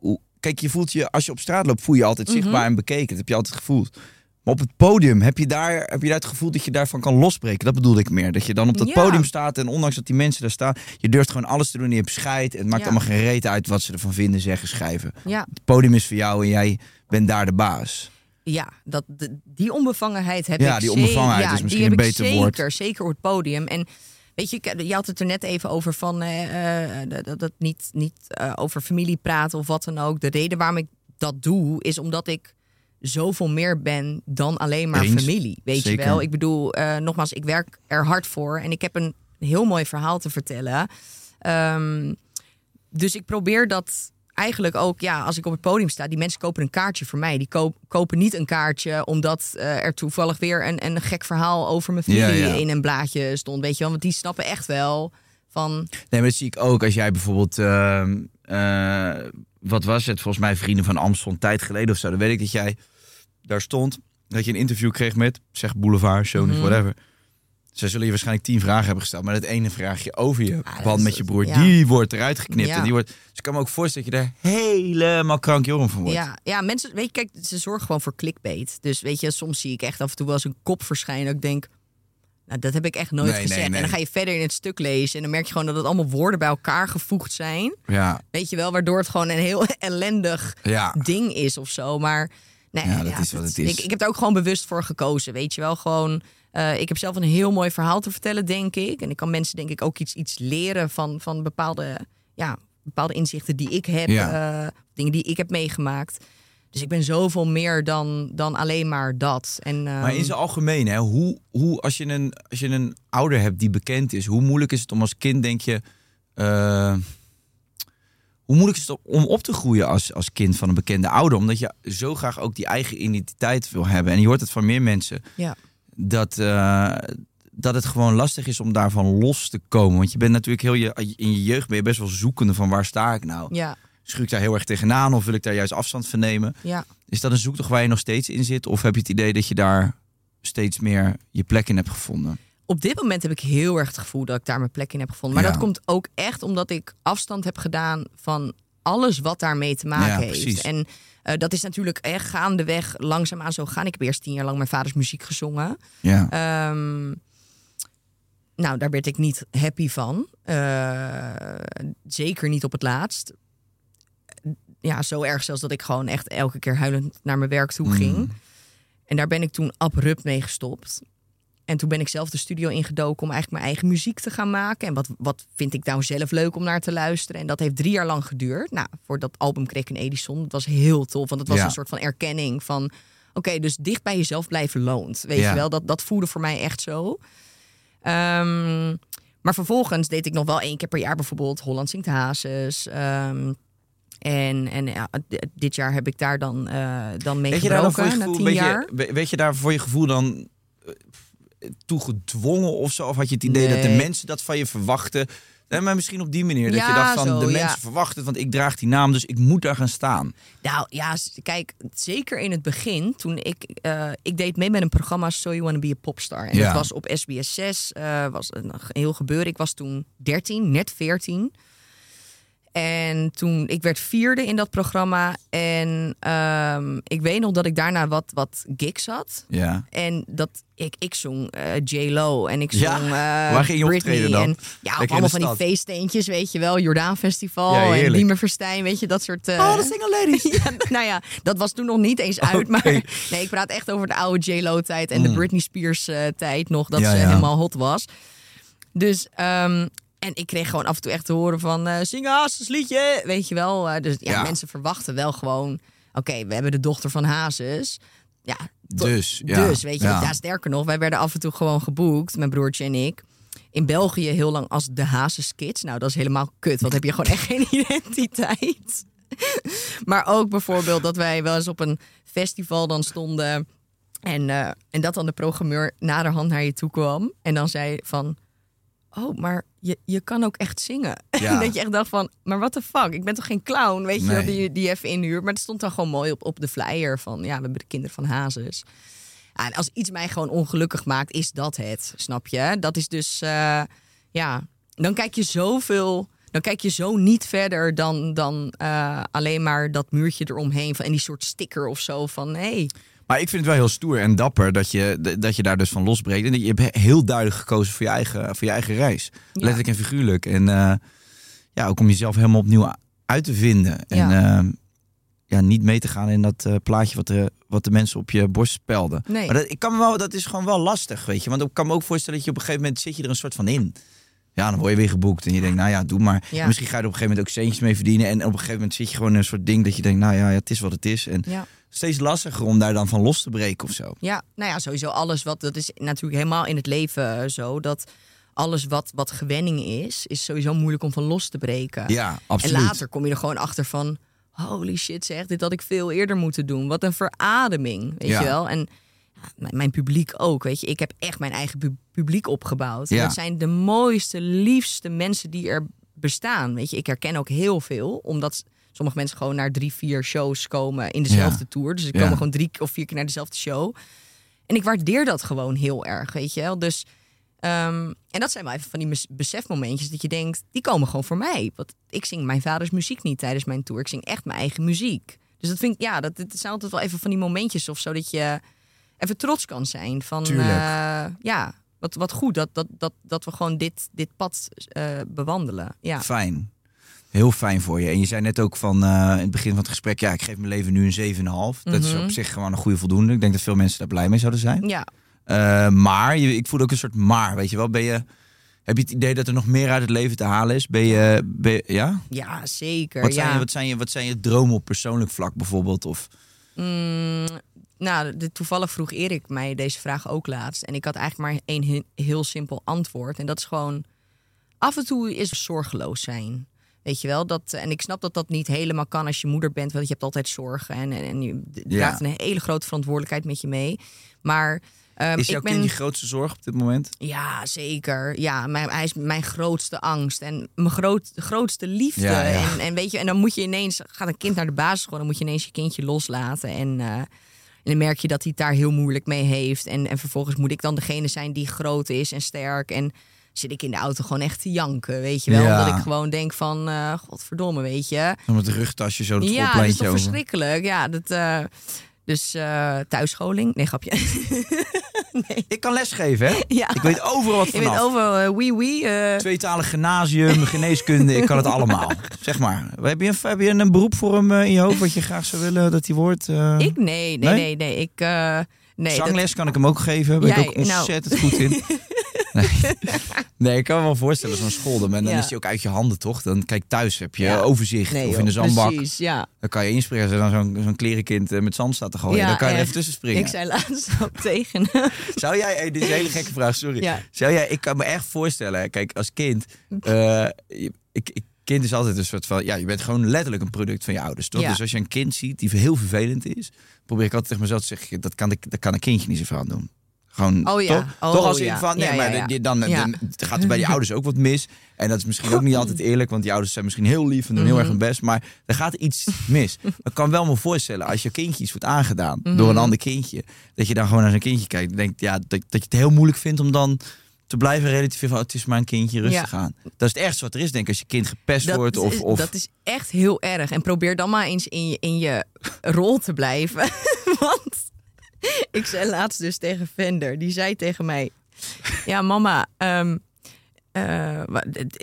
Hoe- Kijk, je voelt je, als je op straat loopt, voel je je altijd Mhm. zichtbaar en bekeken. Dat heb je altijd gevoeld. Maar op het podium, heb je, daar, heb je daar het gevoel dat je daarvan kan losbreken? Dat bedoelde ik meer. Dat je dan op dat Ja. podium staat en ondanks dat die mensen daar staan, je durft gewoon alles te doen. Je hebt scheid. Het maakt Ja. allemaal geen reet uit wat ze ervan vinden, zeggen, schrijven. ja, Het podium is voor jou en jij bent daar de baas. ja dat, die onbevangenheid heb Ja, ik die onbevangenheid is misschien een beter zeker, woord. Zeker op het podium. En Weet je, ik- je had het er net even over van eh, eh, dat het niet, niet eh, over familie praten of wat dan ook. De reden waarom ik dat doe, is omdat ik zoveel meer ben dan alleen maar Eens. familie. Weet Zeker. je wel? Ik bedoel, eh, nogmaals, ik werk er hard voor en ik heb een heel mooi verhaal te vertellen. Ehm, dus ik probeer dat eigenlijk ook, ja, als ik op het podium sta, die mensen kopen een kaartje voor mij. Die koop- kopen niet een kaartje omdat eh, er toevallig weer een, een gek verhaal over mijn familie Ja, ja. in een blaadje stond. Weet je wel, want die snappen echt wel van. Nee, maar dat zie ik ook als jij bijvoorbeeld. ehm, eh, wat was het? Volgens mij Vrienden van Amstel een tijd geleden of zo. Dan weet ik dat jij daar stond. Dat je een interview kreeg met, zeg Boulevard, Sony, Mhm. whatever. Zij zullen je waarschijnlijk tien vragen hebben gesteld. Maar dat ene vraagje over je Ah, band met je broer, ja. die wordt eruit geknipt. Ja. En die wordt, dus ik kan me ook voorstellen dat je daar helemaal krankjoren van wordt. Ja, ja, mensen, weet je, kijk, ze zorgen gewoon voor clickbait. Dus weet je, soms zie ik echt af en toe wel eens een kop verschijnen. Dat ik denk, nou, dat heb ik echt nooit Nee, nee, gezegd. nee. En dan ga je verder in het stuk lezen. En dan merk je gewoon dat het allemaal woorden bij elkaar gevoegd zijn. Ja, Weet je wel, waardoor het gewoon een heel ellendig ja. ding is of zo. Maar nee, Ja, dat is wat het is. Ik, ik heb er ook gewoon bewust voor gekozen. Weet je wel, gewoon. Eh, ik heb zelf een heel mooi verhaal te vertellen, denk ik. En ik kan mensen, denk ik, ook iets, iets leren van, van bepaalde, ja, bepaalde inzichten die ik heb. Ja. eh, dingen die ik heb meegemaakt. Dus ik ben zoveel meer dan, dan alleen maar dat. En, Maar in ehm, zijn algemeen, hè, hoe, hoe, als, je een, als je een ouder hebt die bekend is, hoe moeilijk is het om als kind, denk je, eh, hoe moeilijk is het om op te groeien als, als kind van een bekende ouder? Omdat je zo graag ook die eigen identiteit wil hebben. En je hoort het van meer mensen, ja. Dat, eh, dat het gewoon lastig is om daarvan los te komen. Want je bent natuurlijk heel je, in je jeugd ben je best wel zoekende van waar sta ik nou? Ja, Schuur ik daar heel erg tegenaan of wil ik daar juist afstand van nemen? ja. Is dat een zoektocht waar je nog steeds in zit? Of heb je het idee dat je daar steeds meer je plek in hebt gevonden? op dit moment heb ik heel erg het gevoel dat ik daar mijn plek in heb gevonden. Maar Ja. dat komt ook echt omdat ik afstand heb gedaan van alles wat daarmee te maken Ja, heeft. precies. En eh, dat is natuurlijk echt gaandeweg langzaamaan zo gaan. Ik heb eerst tien jaar lang mijn vaders muziek gezongen. Ja. Ehm, nou, daar werd ik niet happy van. Eh, zeker niet op het laatst. Ja, zo erg zelfs dat ik gewoon echt elke keer huilend naar mijn werk toe ging. Mm. En daar ben ik toen abrupt mee gestopt. En toen ben ik zelf de studio ingedoken om eigenlijk mijn eigen muziek te gaan maken. En wat, wat vind ik nou zelf leuk om naar te luisteren? En dat heeft drie jaar lang geduurd. Nou, voor dat album kreeg ik een Edison. Dat was heel tof, want het was Ja. een soort van erkenning van... Oké, dus dicht bij jezelf blijven loont. Weet Ja. je wel, dat, dat voelde voor mij echt zo. Ehm, maar vervolgens deed ik nog wel één keer per jaar bijvoorbeeld Holland Zingt Hazes. Ehm, en en ja, dit jaar heb ik daar dan, eh, dan mee Weet je, gebroken na tien weet, jaar. je, we- weet je daar voor je gevoel dan eh, toe gedwongen of zo? Of had je het idee dat de mensen dat van je verwachten? Nee, maar misschien op die manier. Dat je dacht van zo, de ja. mensen verwachten, het, want ik draag die naam, dus ik moet daar gaan staan. Nou ja, kijk, zeker in het begin, toen ik, eh, ik deed mee met een programma So You Wanna Be a Popstar. En Ja. dat was op SBS 6, eh, was een heel gebeuren. Ik was toen 13, net 14. En toen, ik werd vierde in dat programma. En ehm, ik weet nog dat ik daarna wat, wat gigs had. Ja. En dat ik, ik zong eh J-Lo en ik Ja, zong eh, waar ging je Britney. dan? En, ja, op allemaal van die stad. feestteentjes, weet je wel. Jordaan Festival Ja, en. Diemer Verstijn, weet je, dat soort... eh, Oh, de single ladies. ja, nou ja, dat was toen nog niet eens uit. Maar nee, ik praat echt over de oude J-Lo-tijd en de Britney Spears-tijd nog, dat Mm. Ja, ze ja. helemaal hot was. Dus, ehm, en ik kreeg gewoon af en toe echt te horen van, eh zing Hazes liedje, weet je wel. Eh, dus ja, Ja. mensen verwachten wel gewoon, oké, we hebben de dochter van Hazes. Ja, Dus, ja. dus weet je, Ja. ja. sterker nog, wij werden af en toe gewoon geboekt, mijn broertje en ik. In België heel lang als de Hazes Kids. Nou, dat is helemaal kut, want heb je gewoon echt geen identiteit. Maar ook bijvoorbeeld dat wij wel eens op een festival dan stonden. En, eh, en dat dan de programmeur naderhand naar je toe kwam. En dan zei van... Oh, maar je, je kan ook echt zingen. Ja. Dat je echt dacht van... Maar what the fuck? Ik ben toch geen clown, weet je Nee. die, die even inhuurt. Maar het stond dan gewoon mooi op, op de flyer van... Ja, we hebben de kinderen van Hazes. Ja, en als iets mij gewoon ongelukkig maakt, is dat het. Snap je? Dat is dus... eh, ja, dan kijk je zoveel... Dan kijk je zo niet verder dan, dan eh, alleen maar dat muurtje eromheen. Van, en die soort sticker of zo van... Hey, Maar ik vind het wel heel stoer en dapper dat je, dat je daar dus van losbreekt. En dat je hebt heel duidelijk gekozen voor je eigen, voor je eigen reis. Letterlijk en figuurlijk. En eh, ja, ook om jezelf helemaal opnieuw uit te vinden. En Ja. eh, ja, niet mee te gaan in dat eh, plaatje wat de, wat de mensen op je borst spelden. Nee. Maar dat, ik kan me wel, dat is gewoon wel lastig, weet je. Want ik kan me ook voorstellen dat je op een gegeven moment zit je er een soort van in. Ja, dan word je weer geboekt en je denkt, nou ja, doe maar. Ja. Misschien ga je er op een gegeven moment ook centjes mee verdienen. En op een gegeven moment zit je gewoon in een soort ding dat je denkt, nou ja, ja het is wat het is. En Ja. steeds lastiger om daar dan van los te breken of zo. Ja, nou ja, sowieso alles wat, dat is natuurlijk helemaal in het leven eh, zo, dat alles wat, wat gewenning is, is sowieso moeilijk om van los te breken. Ja, absoluut. En later kom je er gewoon achter van, holy shit zeg, dit had ik veel eerder moeten doen. Wat een verademing, weet je wel. En mijn, publiek ook, weet je. Ik heb echt mijn eigen pu- publiek opgebouwd. Ja. Dat zijn de mooiste, liefste mensen die er bestaan. Weet je, ik herken ook heel veel, omdat sommige mensen gewoon naar drie, vier shows komen in dezelfde Ja. tour. Dus ik Ja. komen gewoon drie of vier keer naar dezelfde show. En ik waardeer dat gewoon heel erg, weet je wel. Dus, ehm, en dat zijn wel even van die besefmomentjes dat je denkt, die komen gewoon voor mij. Want ik zing mijn vaders muziek niet tijdens mijn tour. Ik zing echt mijn eigen muziek. Dus dat vind ik, ja, dat, het zijn altijd wel even van die momentjes of zo dat je even trots kan zijn. Van, eh, ja, wat, wat goed dat, dat, dat, dat we gewoon dit, dit pad eh, bewandelen. Ja. Fijn. Heel fijn voor je. En je zei net ook van eh, in het begin van het gesprek, ja, ik geef mijn leven nu een 7,5. Dat is Mhm. op zich gewoon een goede voldoende. Ik denk dat veel mensen daar blij mee zouden zijn. Ja, maar je, ik voel ook een soort maar, weet je wel. Ben je, heb je het idee dat er nog meer uit het leven te halen is? Ben je, ben je- ja? ja zeker. Wat ja. zijn, je, wat, zijn je, wat zijn je dromen op persoonlijk vlak bijvoorbeeld? Of, Mm, nou, de, toevallig vroeg Erik mij deze vraag ook laatst. En ik had eigenlijk maar één he- heel simpel antwoord. En dat is gewoon... Af en toe is zorgeloos zijn. Weet je wel? Dat, en ik snap dat dat niet helemaal kan als je moeder bent. Want je hebt altijd zorgen. En, en, en je Ja. draagt een hele grote verantwoordelijkheid met je mee. Maar... ehm, is jouw ik ben, kind je grootste zorg op dit moment? Ja, zeker. Ja, mijn, hij is mijn grootste angst en mijn groot, grootste liefde. Ja, ja. En, en weet je, en dan moet je ineens, gaat een kind naar de basisschool, dan moet je ineens je kindje loslaten. En, eh, dan merk je dat hij het daar heel moeilijk mee heeft. En, en vervolgens moet ik dan degene zijn die groot is en sterk. En zit ik in de auto gewoon echt te janken, weet je wel. Ja. Omdat ik gewoon denk van, eh godverdomme, weet je. Om het rugtasje zo het Ja, dat is toch over. verschrikkelijk. Ja, dat... eh, dus eh thuisscholing? Nee, grapje. Ik kan lesgeven, hè? ja. Ik weet overal wat Je weet vanaf. over eh, wie wie. eh, Tweetalig gymnasium, geneeskunde, ik kan het allemaal. Zeg maar, heb je een, heb je een beroep voor hem in je hoofd wat je graag zou willen dat hij wordt? Ik? Nee, nee, Nee? nee, nee. Ik, nee dat- Zangles kan ik hem ook geven, ben Jij, ik ook nou. ontzettend goed in. Nee. nee, ik kan me wel voorstellen, zo'n school, dan, dan Ja. is hij ook uit je handen, toch? Dan kijk thuis heb je Ja. overzicht nee, of in de zandbak. Precies, ja. Dan kan je inspringen als er dan zo'n zo'n klerenkind eh, met zand staat te gooien. Ja, dan kan je er even tussen springen. Ik zei laatst ook tegen. Zou jij, hey, dit is een hele gekke vraag, sorry. Zou jij, ik kan me echt voorstellen, kijk, als kind, eh, ik, ik, kind is altijd een soort van, ja, je bent gewoon letterlijk een product van je ouders, toch? Ja. Dus als je een kind ziet die heel vervelend is, probeer ik altijd tegen mezelf te zeggen, dat kan, ik, dat kan een kindje niet zoveel aan doen. Gewoon, Oh ja. toch? Oh toch als in ja. van, nee, Ja, maar dan, dan gaat er bij die ouders ook wat mis. En dat is misschien ook niet altijd eerlijk, want die ouders zijn misschien heel lief en doen heel Mhm. erg hun best. Maar er gaat iets mis. Ik kan wel me voorstellen, als je kindje iets wordt aangedaan Mhm. door een ander kindje, dat je dan gewoon naar zo'n kindje kijkt en denkt, ja, dat, dat je het heel moeilijk vindt om dan te blijven relativeren van, oh, het is maar een kindje, rustig Ja. aan. Dat is het ergste wat er is, denk ik, als je kind gepest wordt of... of dat is echt heel erg. En probeer dan maar eens in je, in je rol te blijven. Want ik zei laatst dus tegen Vender. Die zei tegen mij... Ja, mama... ehm, eh,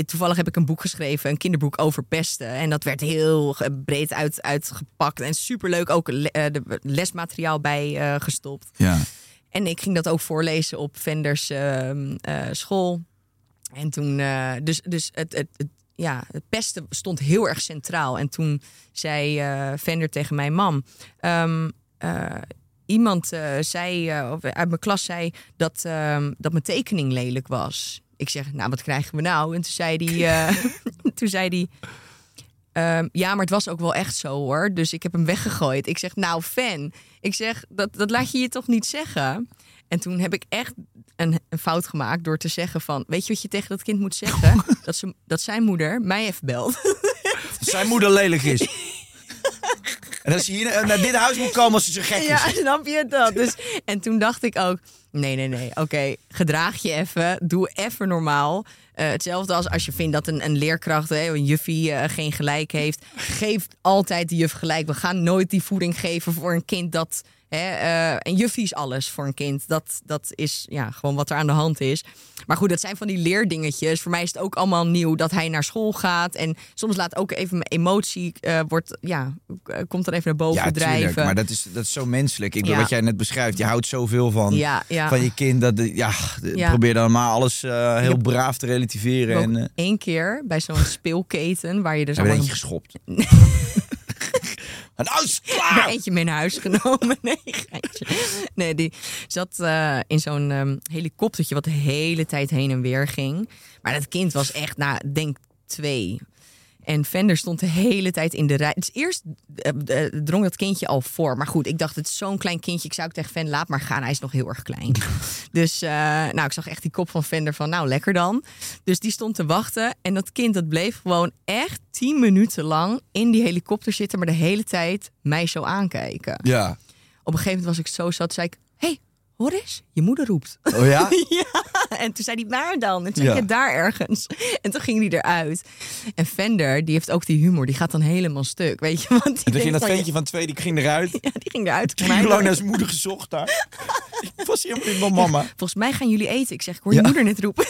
toevallig heb ik een boek geschreven, een kinderboek over pesten. En dat werd heel breed uit, uitgepakt. En superleuk ook le- eh, de lesmateriaal bij eh, gestopt. ja. En ik ging dat ook voorlezen op Venders ehm, eh, school. En toen, dus, dus het, het, het, ja, het pesten stond heel erg centraal. En toen zei Vender tegen mijn mam... eh, iemand eh, zei, eh, of uit mijn klas zei dat, ehm, dat mijn tekening lelijk was. Ik zeg, nou, wat krijgen we nou? En toen zei hij... eh, toen zei hij Ehm, ja, maar het was ook wel echt zo hoor. Dus ik heb hem weggegooid. Ik zeg, nou, fan. Ik zeg, dat, dat laat je je toch niet zeggen? En toen heb ik echt een, een fout gemaakt door te zeggen van... Weet je wat je tegen dat kind moet zeggen? dat, ze, dat zijn moeder mij even belt. Dat zijn moeder lelijk is. en dat ze hier naar- naar dit huis moet komen als ze zo gek is. ja, snap je dat? Dus, en toen dacht ik ook... Nee, nee, nee. Oké, gedraag je even. Doe even normaal. Eh, hetzelfde als als je vindt dat een, een leerkracht, hè, een juffie, eh, geen gelijk heeft. Geef altijd de juf gelijk. We gaan nooit die voeding geven voor een kind dat... Hè, eh, en juffie is alles voor een kind. Dat, dat is ja, gewoon wat er aan de hand is. Maar goed, dat zijn van die leerdingetjes. Voor mij is het ook allemaal nieuw dat hij naar school gaat. En soms laat ook even mijn emotie... eh, wordt, ja, komt er even naar boven Ja, drijven. tuurlijk. Maar dat is, dat is zo menselijk. Ik bedoel, Ja. wat jij net beschrijft, je houdt zoveel van, Ja, ja, Ja. van je kind. Dat, ja, Ja. probeer dan maar alles eh, heel braaf te relativeren. En eh één keer bij zo'n speelketen waar je dus heb je geschopt. En is het klaar! eentje mee naar huis genomen. Nee, geintje. nee die zat eh, in zo'n ehm, helikoptertje wat de hele tijd heen en weer ging. Maar dat kind was echt, nou, denk twee. En Vender stond de hele tijd in de rij. Dus eerst eh, eh, drong dat kindje al voor. Maar goed, ik dacht, het is zo'n klein kindje. Ik zou ook tegen Vender, laat maar gaan. Hij is nog heel erg klein. dus eh, nou, ik zag echt die kop van Vender van, nou, lekker dan. Dus die stond te wachten. En dat kind, dat bleef gewoon echt tien minuten lang in die helikopter zitten. Maar de hele tijd mij zo aankijken. Ja. Op een gegeven moment was ik zo zat, zei ik... hoor eens, je moeder roept. Oh ja? ja, en toen zei hij, waar dan? En toen zei Ja. ik, "Ja, daar ergens. En toen ging hij eruit. En Vender, die heeft ook die humor, die gaat dan helemaal stuk, weet je. Want die En toen ging dat ventje van twee, die ging eruit. Ja, die ging eruit. Die ging gewoon naar zijn moeder gezocht daar. Ik was helemaal niet met mama. Volgens mij gaan jullie eten. Ik zeg, ik hoor je moeder net roepen.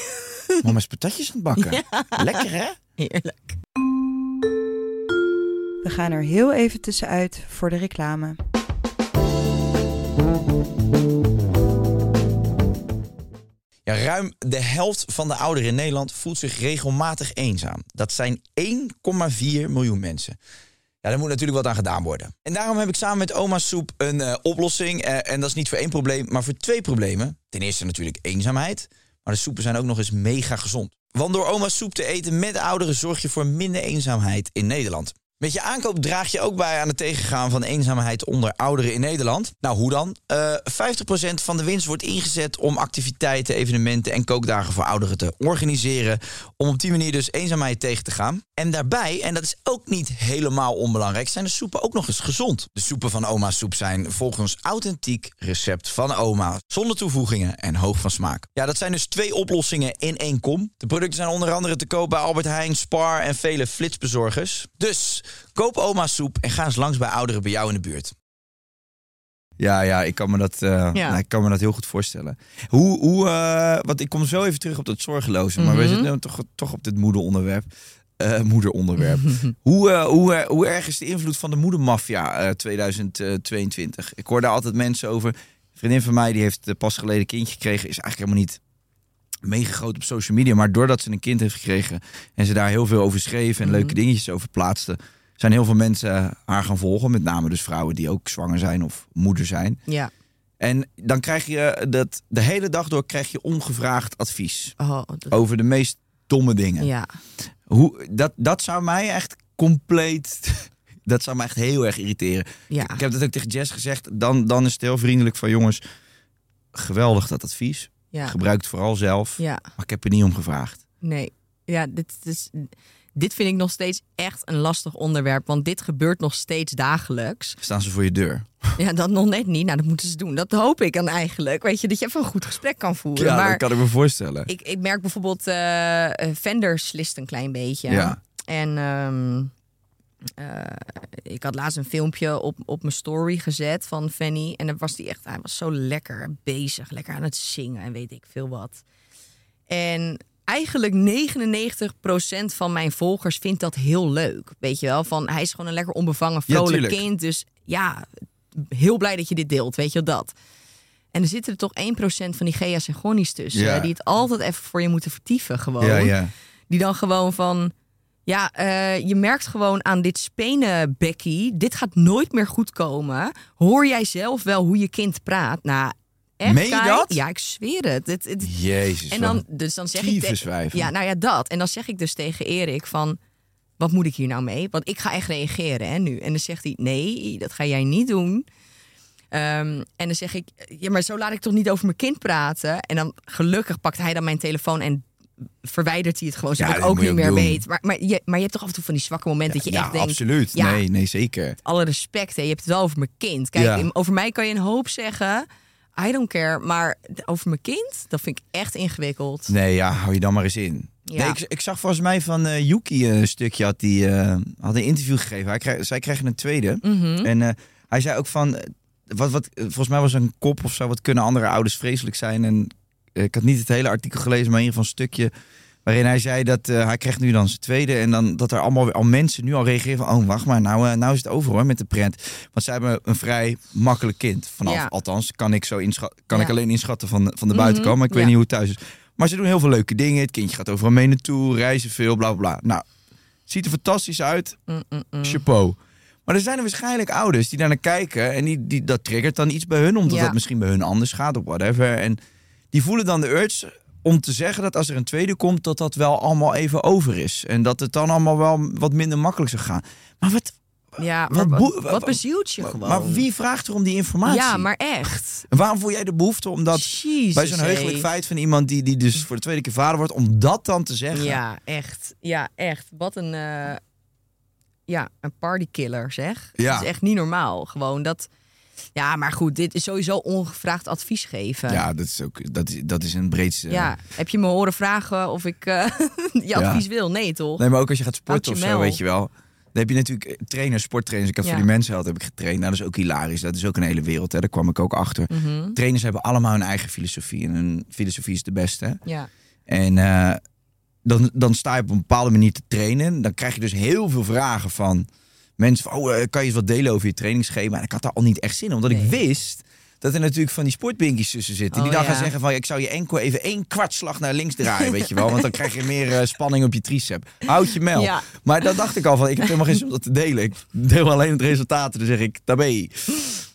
Mama is patatjes aan het bakken. Lekker hè? Heerlijk. We gaan er heel even tussenuit voor de reclame. Ruim de helft van de ouderen in Nederland voelt zich regelmatig eenzaam. Dat zijn 1,4 miljoen mensen. Ja, daar moet natuurlijk wat aan gedaan worden. En daarom heb ik samen met Oma Soep een eh, oplossing. Eh, en dat is niet voor één probleem, maar voor twee problemen. Ten eerste natuurlijk eenzaamheid. Maar de soepen zijn ook nog eens mega gezond. Want door Oma Soep te eten met ouderen zorg je voor minder eenzaamheid in Nederland. Met je aankoop draag je ook bij aan het tegengaan van eenzaamheid onder ouderen in Nederland. Nou, hoe dan? Eh 50% van de winst wordt ingezet om activiteiten, evenementen en kookdagen voor ouderen te organiseren. Om op die manier dus eenzaamheid tegen te gaan. En daarbij, en dat is ook niet helemaal onbelangrijk, zijn de soepen ook nog eens gezond. De soepen van Oma Soep zijn volgens authentiek recept van oma. Zonder toevoegingen en hoog van smaak. Ja, dat zijn dus twee oplossingen in één kom. De producten zijn onder andere te koop bij Albert Heijn, Spar en vele flitsbezorgers. Dus koop Oma Soep en ga eens langs bij ouderen bij jou in de buurt. Ja, ja, ik kan me dat, eh, Ja. nou, ik kan me dat heel goed voorstellen. Hoe, hoe, eh, want ik kom zo even terug op dat zorgeloze, maar we Mhm. zitten nu toch, toch op dit moederonderwerp. eh moederonderwerp. hoe, hoe, hoe erg is de invloed van de moedermafia eh 2022? Ik hoor daar altijd mensen over. Een vriendin van mij die heeft pas geleden een kindje gekregen, is eigenlijk helemaal niet mega groot op social media. Maar doordat ze een kind heeft gekregen en ze daar heel veel over schreef en leuke dingetjes over plaatste, zijn heel veel mensen haar gaan volgen. Met name dus vrouwen die ook zwanger zijn of moeder zijn. Ja. En dan krijg je dat de hele dag door krijg je ongevraagd advies Oh, dat- over de meest domme dingen. ja. Hoe, dat, dat zou mij echt compleet. Dat zou me echt heel erg irriteren. Ja. Ik heb dat ook tegen Jess gezegd. Dan, dan is het heel vriendelijk van jongens. Geweldig dat advies. Ja. Gebruik het vooral zelf. Ja. Maar ik heb er niet om gevraagd. Nee, ja, dit, is, dit vind ik nog steeds echt een lastig onderwerp. Want dit gebeurt nog steeds dagelijks. Staan ze voor je deur? Ja, dat nog net niet. Nou, dat moeten ze doen. Dat hoop ik dan eigenlijk. Weet je, dat je even een goed gesprek kan voeren. Ja, maar dat kan ik me voorstellen. ik, ik merk bijvoorbeeld, Vendor slist een klein beetje. Ja. En ehm, eh, ik had laatst een filmpje op, op mijn story gezet van Fanny. En dan was die echt, hij was zo lekker bezig. Lekker aan het zingen en weet ik veel wat. En eigenlijk 99% van mijn volgers vindt dat heel leuk. Weet je wel, van hij is gewoon een lekker onbevangen, vrolijk kind. Dus ja, heel blij dat je dit deelt, weet je dat. En er zitten er toch 1% van die Gea's en Gonnies tussen. Ja. Die het altijd even voor je moeten vertieven gewoon. Ja. Die dan gewoon van... Ja, eh, je merkt gewoon aan dit spenen, Becky. Dit gaat nooit meer goed komen. Hoor jij zelf wel hoe je kind praat? Nou, echt, Meen je dat? Ja, ik zweer het. het, het- Jezus. en dan, dus dan zeg ik... te-. Ja, nou ja, dat. En dan zeg ik dus tegen Erik van... Wat moet ik hier nou mee? Want ik ga echt reageren hè, nu. En dan zegt hij, nee, dat ga jij niet doen. Ehm, en dan zeg ik, ja, maar zo laat ik toch niet over mijn kind praten. En dan gelukkig pakt hij dan mijn telefoon en verwijdert hij het gewoon, zodat Ja, ik ook niet meer doen. weet. Maar, maar, je, maar je hebt toch af en toe van die zwakke momenten dat je ja, echt denkt... absoluut. ja. Nee, nee, zeker. Alle respect, hè. je hebt het wel over mijn kind. Kijk, over mij kan je een hoop zeggen. I don't care. Maar over mijn kind, dat vind ik echt ingewikkeld. Nee, ja, hou je dan maar eens in. Ja. Nee, ik, ik zag volgens mij van eh, Yuki een stukje, had, die, eh, had een interview gegeven. Hij kreeg, zij kregen een tweede. Mhm. En eh, hij zei ook van, wat, wat, volgens mij was een kop of zo, wat kunnen andere ouders vreselijk zijn. En ik had niet het hele artikel gelezen, maar in ieder geval een stukje Waarin hij zei dat eh, hij krijgt nu dan zijn tweede. En dan dat er allemaal al mensen nu al reageren van... Oh, wacht maar, nou, eh, nou is het over hoor met de prent. Want zij hebben een vrij makkelijk kind. Vanaf, Ja. althans, kan ik, zo kan Ja. ik alleen inschatten van, de- van de Mhm, buitenkant. Maar ik weet niet hoe het thuis is. Maar ze doen heel veel leuke dingen. Het kindje gaat overal mee naartoe, reizen veel, bla bla. Nou, ziet er fantastisch uit. Mm, mm, mm. Chapeau. Maar er zijn er waarschijnlijk ouders die daar naar kijken. En die, die, dat triggert dan iets bij hun. Omdat Ja. dat misschien bij hun anders gaat of whatever. En die voelen dan de urge om te zeggen dat als er een tweede komt... dat dat wel allemaal even over is. En dat het dan allemaal wel wat minder makkelijk zou gaan. Maar wat, Ja, Wat maar wat, wa- wat wa- bezielt je gewoon? maar wie vraagt er om die informatie? Ja, maar echt. En waarom voel jij de behoefte om dat... Jezus, bij zo'n heugelijk feit van iemand die, die dus voor de tweede keer vader wordt... om dat dan te zeggen? Ja, echt. Ja, echt. Wat een, eh, ja, een partykiller, zeg. Ja. Dat is echt niet normaal. Gewoon dat... Ja, maar goed, dit is sowieso ongevraagd advies geven. Ja, dat is ook dat is, dat is een breedste... Ja, heb je me horen vragen of ik eh, je Ja. advies wil? Nee, toch? Nee, maar ook als je gaat sporten of zo, weet je wel. Dan heb je natuurlijk eh, trainers, sporttrainers. Ik heb Ja. voor die mensen heb ik getraind. Nou, dat is ook hilarisch. Dat is ook een hele wereld. Hè. Daar kwam ik ook achter. Mhm. Trainers hebben allemaal hun eigen filosofie. En hun filosofie is de beste. hè. Ja. En eh, dan, dan sta je op een bepaalde manier te trainen. Dan krijg je dus heel veel vragen van mensen. Van, oh, eh, kan je eens wat delen over je trainingsschema? En ik had daar al niet echt zin in. Omdat ik wist dat er natuurlijk van die sportbinkies tussen zitten. die Oh, dan ja. gaan zeggen van... ik zou je enkel even één kwartslag naar links draaien, weet je wel. Want dan krijg je meer eh, spanning op je tricep. Houd je mel. Ja. Maar dat dacht ik al van, ik heb helemaal geen zin om dat te delen. Ik deel alleen het resultaat. Dan zeg ik, tabé.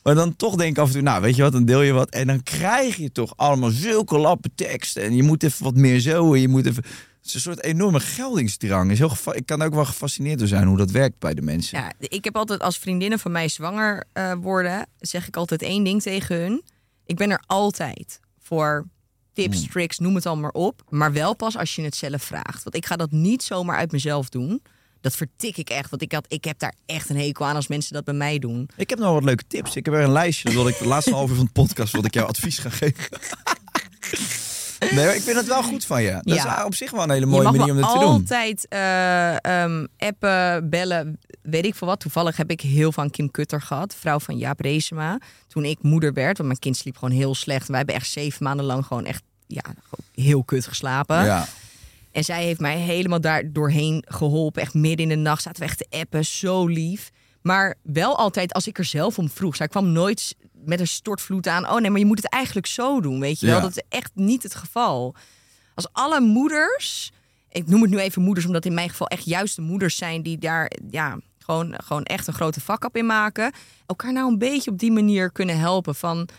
Maar dan toch denk ik af en toe, nou weet je wat, dan deel je wat. En dan krijg je toch allemaal zulke lappen tekst. En je moet even wat meer zo. En je moet even... Het is een soort enorme geldingsdrang. Is heel ik kan ook wel gefascineerd door zijn hoe dat werkt bij de mensen. Ja, ik heb altijd als vriendinnen van mij zwanger eh, worden, zeg ik altijd één ding tegen hun. Ik ben er altijd voor tips, Hmm. tricks, noem het al maar op. Maar wel pas als je het zelf vraagt. Want ik ga dat niet zomaar uit mezelf doen. Dat vertik ik echt. Want ik, had, ik heb daar echt een hekel aan als mensen dat bij mij doen. Ik heb nog wat leuke tips. Ik heb er een lijstje. Dat wil ik de laatste half uur van de podcast wil ik jou advies gaan geven. Nee, maar ik vind het wel goed van je. Dat Ja. is op zich wel een hele mooie manier om dit te doen. altijd eh, ehm, appen, bellen, weet ik veel wat. Toevallig heb ik heel van Kim Kutter gehad, vrouw van Jaap Reesema. Toen ik moeder werd, want mijn kind sliep gewoon heel slecht. Wij hebben echt zeven maanden lang gewoon echt ja, heel kut geslapen. Ja. En zij heeft mij helemaal daar doorheen geholpen. Echt midden in de nacht zaten we echt te appen. Zo lief. Maar wel altijd als ik er zelf om vroeg. Zij kwam nooit met een stortvloed aan. Oh nee, maar je moet het eigenlijk zo doen. Weet je wel? Ja. Dat is echt niet het geval. Als alle moeders. Ik noem het nu even moeders, omdat in mijn geval echt juist de moeders zijn die daar ja, gewoon, gewoon echt een grote vak op in maken. Elkaar nou een beetje op die manier kunnen helpen. Van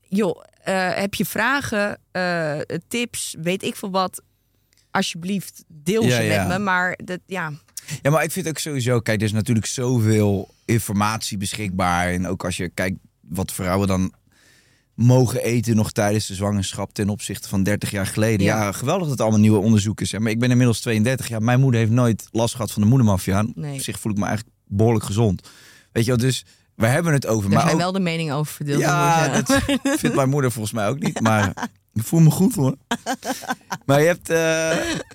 joh, eh, heb je vragen, eh, tips, weet ik veel wat. Alsjeblieft, deel ze ja. met me. Maar dat, ja, Ja, maar ik vind ook sowieso, kijk, er is natuurlijk zoveel informatie beschikbaar. En ook als je kijkt wat vrouwen dan mogen eten nog tijdens de zwangerschap ten opzichte van 30 jaar geleden. Ja, Ja. geweldig dat het allemaal nieuwe onderzoeken zijn. Maar ik ben inmiddels 32 jaar. Mijn moeder heeft nooit last gehad van de moedermafia. Nee. Op zich voel ik me eigenlijk behoorlijk gezond. Weet je wel, dus we hebben het over. daar maar zijn ook, wel de meningen over verdeeld. ja, dat vindt mijn moeder volgens mij ook niet. Maar ik voel me goed hoor. Maar je hebt, eh,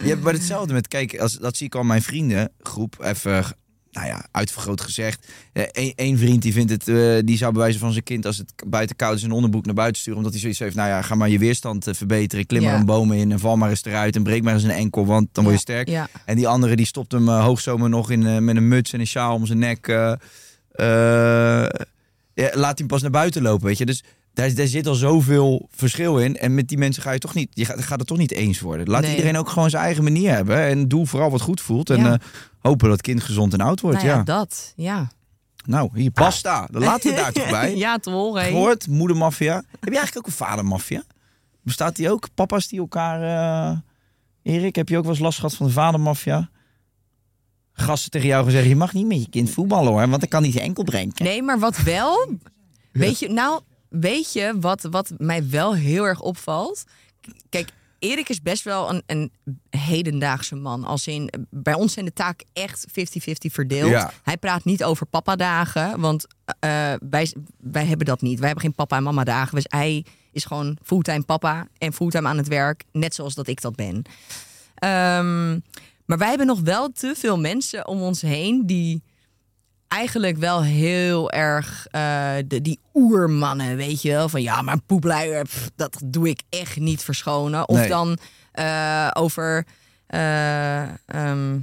je hebt bij hetzelfde met, kijk, als, dat zie ik al mijn vriendengroep. Even, nou ja, uitvergroot gezegd. Eén één vriend die vindt het, eh, die zou bewijzen van zijn kind als het buiten koud is een onderbroek naar buiten sturen. Omdat hij zoiets heeft, nou ja, ga maar je weerstand eh, verbeteren. Klim Ja. maar een boom in en val maar eens eruit en breek maar eens een enkel, want dan word je sterk. Ja. En die andere die stopt hem eh, hoogzomer nog in, eh, met een muts en een sjaal om zijn nek. eh, eh, laat hem pas naar buiten lopen, weet je. Dus daar, daar zit al zoveel verschil in. En met die mensen ga je toch niet, je gaat, gaat het toch niet eens worden. Laat Nee. iedereen ook gewoon zijn eigen manier hebben. En doe vooral wat goed voelt. En Ja. eh, hopen dat het kind gezond en oud wordt. Nou ja, ja. dat. Ja. Nou, hier, pasta. Dan laten we het daar toch bij. ja, toch? hè? Gehoord, moedermafia. Heb je eigenlijk ook een vadermafia? Bestaat die ook? Papa's die elkaar... eh, Erik, heb je ook wel eens last gehad van de vadermafia? Gasten tegen jou gezegd, je mag niet met je kind voetballen hoor, want dan kan hij zijn enkel breken. Nee, maar wat wel. Weet je, nou, weet je wat, wat mij wel heel erg opvalt? Kijk, Erik is best wel een, een hedendaagse man. Als in, bij ons zijn de taken echt 50-50 verdeeld. Ja. Hij praat niet over papa-dagen, want eh, wij, wij hebben dat niet. Wij hebben geen papa- en mama-dagen. Dus hij is gewoon fulltime papa en fulltime aan het werk. Net zoals dat ik dat ben. Ehm, maar wij hebben nog wel te veel mensen om ons heen die eigenlijk wel heel erg eh, de, die oermannen, weet je wel. Van ja, maar een poepluier, pff, dat doe ik echt niet verschonen. Of Nee. dan eh, over eh, ehm,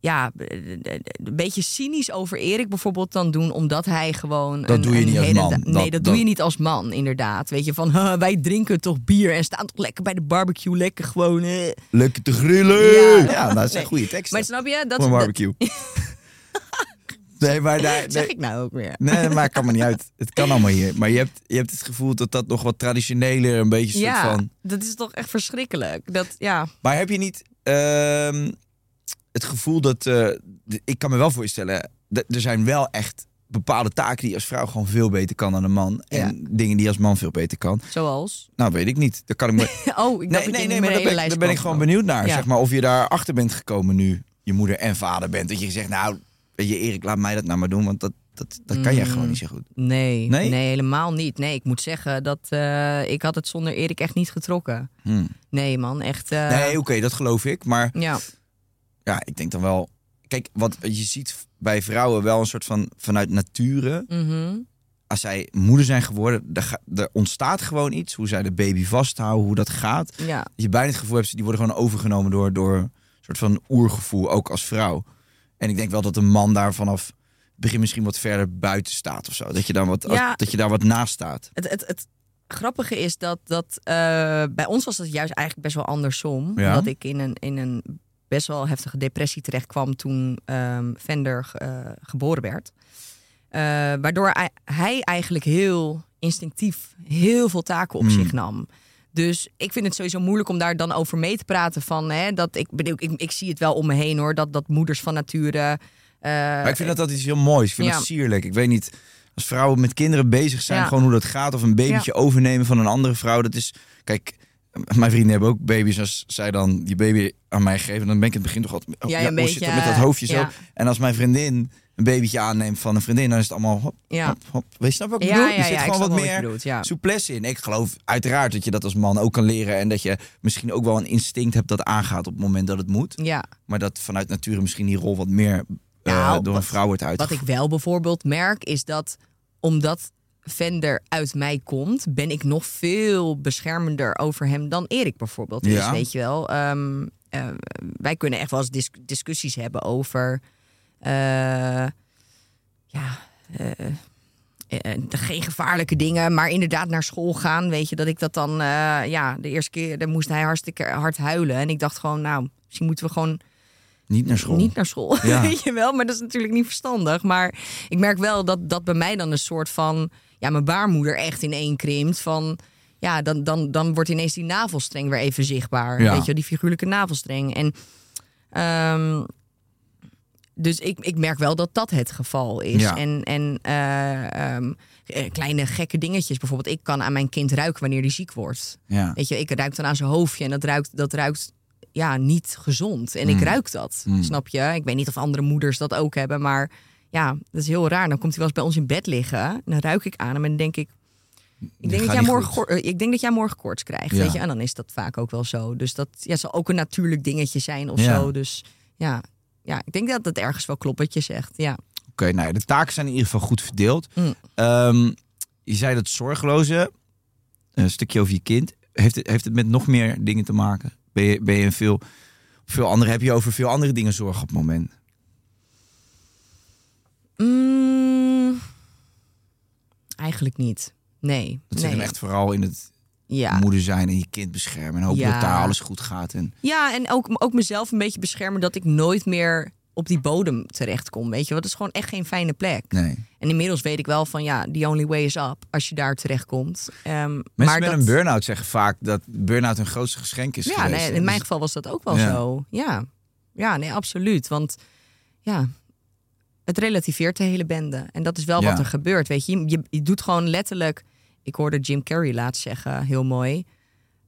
ja, een beetje cynisch over Erik bijvoorbeeld dan doen, omdat hij gewoon. Dat een, doe je een niet als man. Dat- nee, dat, dat- doe je niet als man, inderdaad. Weet je van, "Huh, wij drinken toch bier en staan toch lekker bij de barbecue, lekker gewoon. eh." Lekker te grillen. Ja. Ja, dat zijn Nee. goede teksten. Maar snap je? Dat, Voor een dat barbecue. nee, maar daar... zeg ik nou ook weer. Nee, dat maakt allemaal niet uit. Het kan allemaal hier. Maar je hebt, je hebt het gevoel dat dat nog wat traditioneler, een beetje soort Ja, van... dat is toch echt verschrikkelijk. Dat, ja, Maar heb je niet ehm, het gevoel dat... eh, ik kan me wel voorstellen, er zijn wel echt bepaalde taken die als vrouw gewoon veel beter kan dan een man. En dingen die als man veel beter kan. zoals. Nou, weet ik niet. Daar kan ik me... Oh, ik Nee, nee, nee, maar daar ben, daar ben ik gewoon benieuwd naar. Ja. Zeg maar of je daar achter bent gekomen nu je moeder en vader bent. Dat je gezegd, nou, weet je Erik, laat mij dat nou maar doen. Want dat, dat, dat kan jij Mm. gewoon niet zo goed. Nee, Nee? nee, helemaal niet. Nee, ik moet zeggen dat eh, ik had het zonder Erik echt niet getrokken. Hmm. Nee, man, echt. eh, Nee, oké, dat geloof ik. Maar Ja, ja, ik denk dan wel... Kijk, wat je ziet bij vrouwen wel een soort van vanuit nature. mhm. Als zij moeder zijn geworden, er, er ontstaat gewoon iets. Hoe zij de baby vasthouden, hoe dat gaat. ja. Je bijna het gevoel hebt, die worden gewoon overgenomen door, door een soort van oergevoel, ook als vrouw. En ik denk wel dat een man daar vanaf begin misschien wat verder buiten staat of zo. Dat je, dan wat, Ja. dat je daar wat naast staat. Het, het, het grappige is dat, dat eh, bij ons was het juist eigenlijk best wel andersom. Ja? Omdat ik in een, in een best wel heftige depressie terecht kwam toen ehm Vender eh, geboren werd. Eh, waardoor hij, hij eigenlijk heel instinctief heel veel taken op Hmm. zich nam. Dus ik vind het sowieso moeilijk om daar dan over mee te praten. Van, hè, dat ik, bedoel, ik, ik zie het wel om me heen hoor. Dat, dat moeders van nature. eh, Maar ik vind dat dat iets heel moois. Ik vind ja. dat sierlijk. Ik weet niet, als vrouwen met kinderen bezig zijn, Ja. gewoon hoe dat gaat. Of een babytje overnemen van een andere vrouw. Dat is, kijk, mijn vrienden hebben ook baby's. Als zij dan die baby aan mij geven, dan ben ik in het begin toch altijd... oh, Ja, ja, een beetje, zit dat met dat hoofdje zo? En als mijn vriendin een babytje aanneemt van een vriendin, dan is het allemaal hop, Ja. hop, hop. Weet je snap wat ik Ja, bedoel? ja, er zit gewoon wat wat meer bedoelt, ja. souplesse in. Ik geloof uiteraard dat je dat als man ook kan leren. En dat je misschien ook wel een instinct hebt dat aangaat op het moment dat het moet. ja. Maar dat vanuit nature misschien die rol wat meer eh, Nou, door een wat- vrouw wordt Wat uitgevoerd. ik wel bijvoorbeeld merk is dat omdat Vender uit mij komt, ben ik nog veel beschermender over hem dan Erik bijvoorbeeld. Ja. Weet je wel? Ehm, eh, wij kunnen echt wel eens dis- discussies hebben over. Eh, ja. eh, eh, geen gevaarlijke dingen, maar inderdaad naar school gaan. Weet je dat ik dat dan. ja, de eerste keer dan moest hij hartstikke hard huilen. En ik dacht gewoon, nou, misschien moeten we gewoon Niet naar school. niet naar school. Ja. Weet je wel, maar dat is natuurlijk niet verstandig. Maar ik merk wel dat dat bij mij dan een soort van. Ja, mijn baarmoeder echt in één krimpt. Van. Ja, dan, dan, dan wordt ineens die navelstreng weer even zichtbaar. Ja. Weet je, wel, die figuurlijke navelstreng. En. ehm, dus ik, ik merk wel dat dat het geval is. Ja. En, en eh, ehm, eh, kleine gekke dingetjes. Bijvoorbeeld, ik kan aan mijn kind ruiken wanneer die ziek wordt. Ja. Weet je, ik ruik dan aan zijn hoofdje en dat ruikt, dat ruikt ja, niet gezond. En ik Mm. ruik dat, snap je? Ik weet niet of andere moeders dat ook hebben, maar ja, dat is heel raar. Dan komt hij wel eens bij ons in bed liggen en dan ruik ik aan hem en dan denk ik... Ik denk, dat jij morgen, eh, ik denk dat jij morgen koorts krijgt, Ja. weet je? En dan is dat vaak ook wel zo. Dus dat ja, zal ook een natuurlijk dingetje zijn of Ja. zo. Dus ja, ja, ik denk dat het ergens wel klopt wat je zegt, ja. Oké, nou ja, de taken zijn in ieder geval goed verdeeld. Mm. Ehm, je zei dat zorgeloze, een stukje over je kind. Heeft het, heeft het met nog meer dingen te maken? Ben je, ben je een veel, veel andere, heb je over veel andere dingen zorgen op het moment? Mm, eigenlijk niet. Nee. Dat nee. zit hem echt vooral in het ja. moeder zijn en je kind beschermen. En hopen Ja. dat daar alles goed gaat. En, Ja, en ook, ook mezelf een beetje beschermen dat ik nooit meer op die bodem terechtkom. Weet je, wat is gewoon echt geen fijne plek. nee. En inmiddels weet ik wel van ja, the only way is up als je daar terechtkomt. Ehm Mensen maar met dat, een burn-out zeggen vaak dat burn-out hun grootste geschenk is Ja, nee, in Dus- mijn geval was dat ook wel Ja. zo. Ja. ja, nee, absoluut. Want ja, het relativeert de hele bende. En dat is wel Ja. wat er gebeurt. Weet je? Je, je doet gewoon letterlijk. Ik hoorde Jim Carrey laatst zeggen, heel mooi.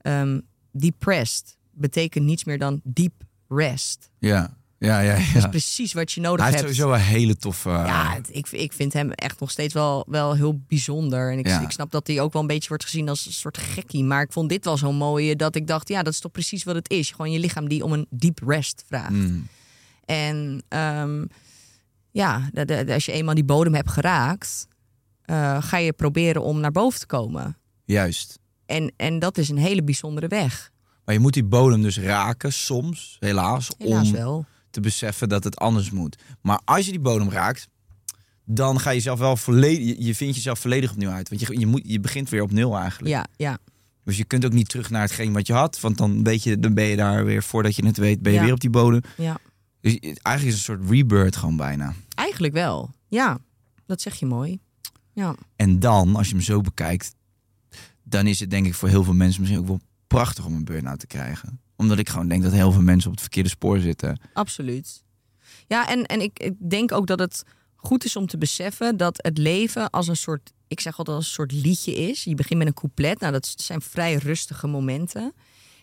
ehm, depressed betekent niets meer dan deep rest. Ja, ja, ja. ja. Dat is precies wat je nodig Hij heeft hebt. sowieso een hele toffe... Ja, het- ik, ik vind hem echt nog steeds wel, wel heel bijzonder. En ik, Ja. ik snap dat hij ook wel een beetje wordt gezien als een soort gekkie. Maar ik vond dit wel zo mooi dat ik dacht, ja, dat is toch precies wat het is. Gewoon je lichaam die om een deep rest vraagt. Mm. En ehm, ja, als je eenmaal die bodem hebt geraakt, eh, ga je proberen om naar boven te komen. Juist. En, en dat is een hele bijzondere weg. Maar je moet die bodem dus raken, soms, helaas, Helaas om wel. te beseffen dat het anders moet. Maar als je die bodem raakt, dan ga je zelf wel volledig, je- je vindt jezelf volledig opnieuw uit. Want je, je, moet, je begint weer op nul eigenlijk. Ja, ja. Dus je kunt ook niet terug naar hetgeen wat je had, want dan, weet je, dan ben je daar weer, voordat je het weet, ben je Ja. weer op die bodem. ja. Dus eigenlijk is het een soort rebirth gewoon bijna. Eigenlijk wel. Ja, dat zeg je mooi. Ja. En dan, als je hem zo bekijkt, dan is het denk ik voor heel veel mensen misschien ook wel prachtig om een burn-out te krijgen. Omdat ik gewoon denk dat heel veel mensen op het verkeerde spoor zitten. Absoluut. Ja, en, en ik, ik denk ook dat het goed is om te beseffen dat het leven als een soort, ik zeg altijd als een soort liedje is. Je begint met een couplet, nou dat zijn vrij rustige momenten.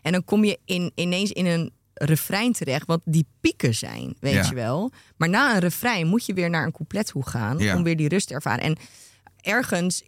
En dan kom je in, ineens in een refrein terecht, wat die pieken zijn, weet Ja. je wel. Maar na een refrein moet je weer naar een couplet toe gaan Ja. om weer die rust te ervaren. En ergens,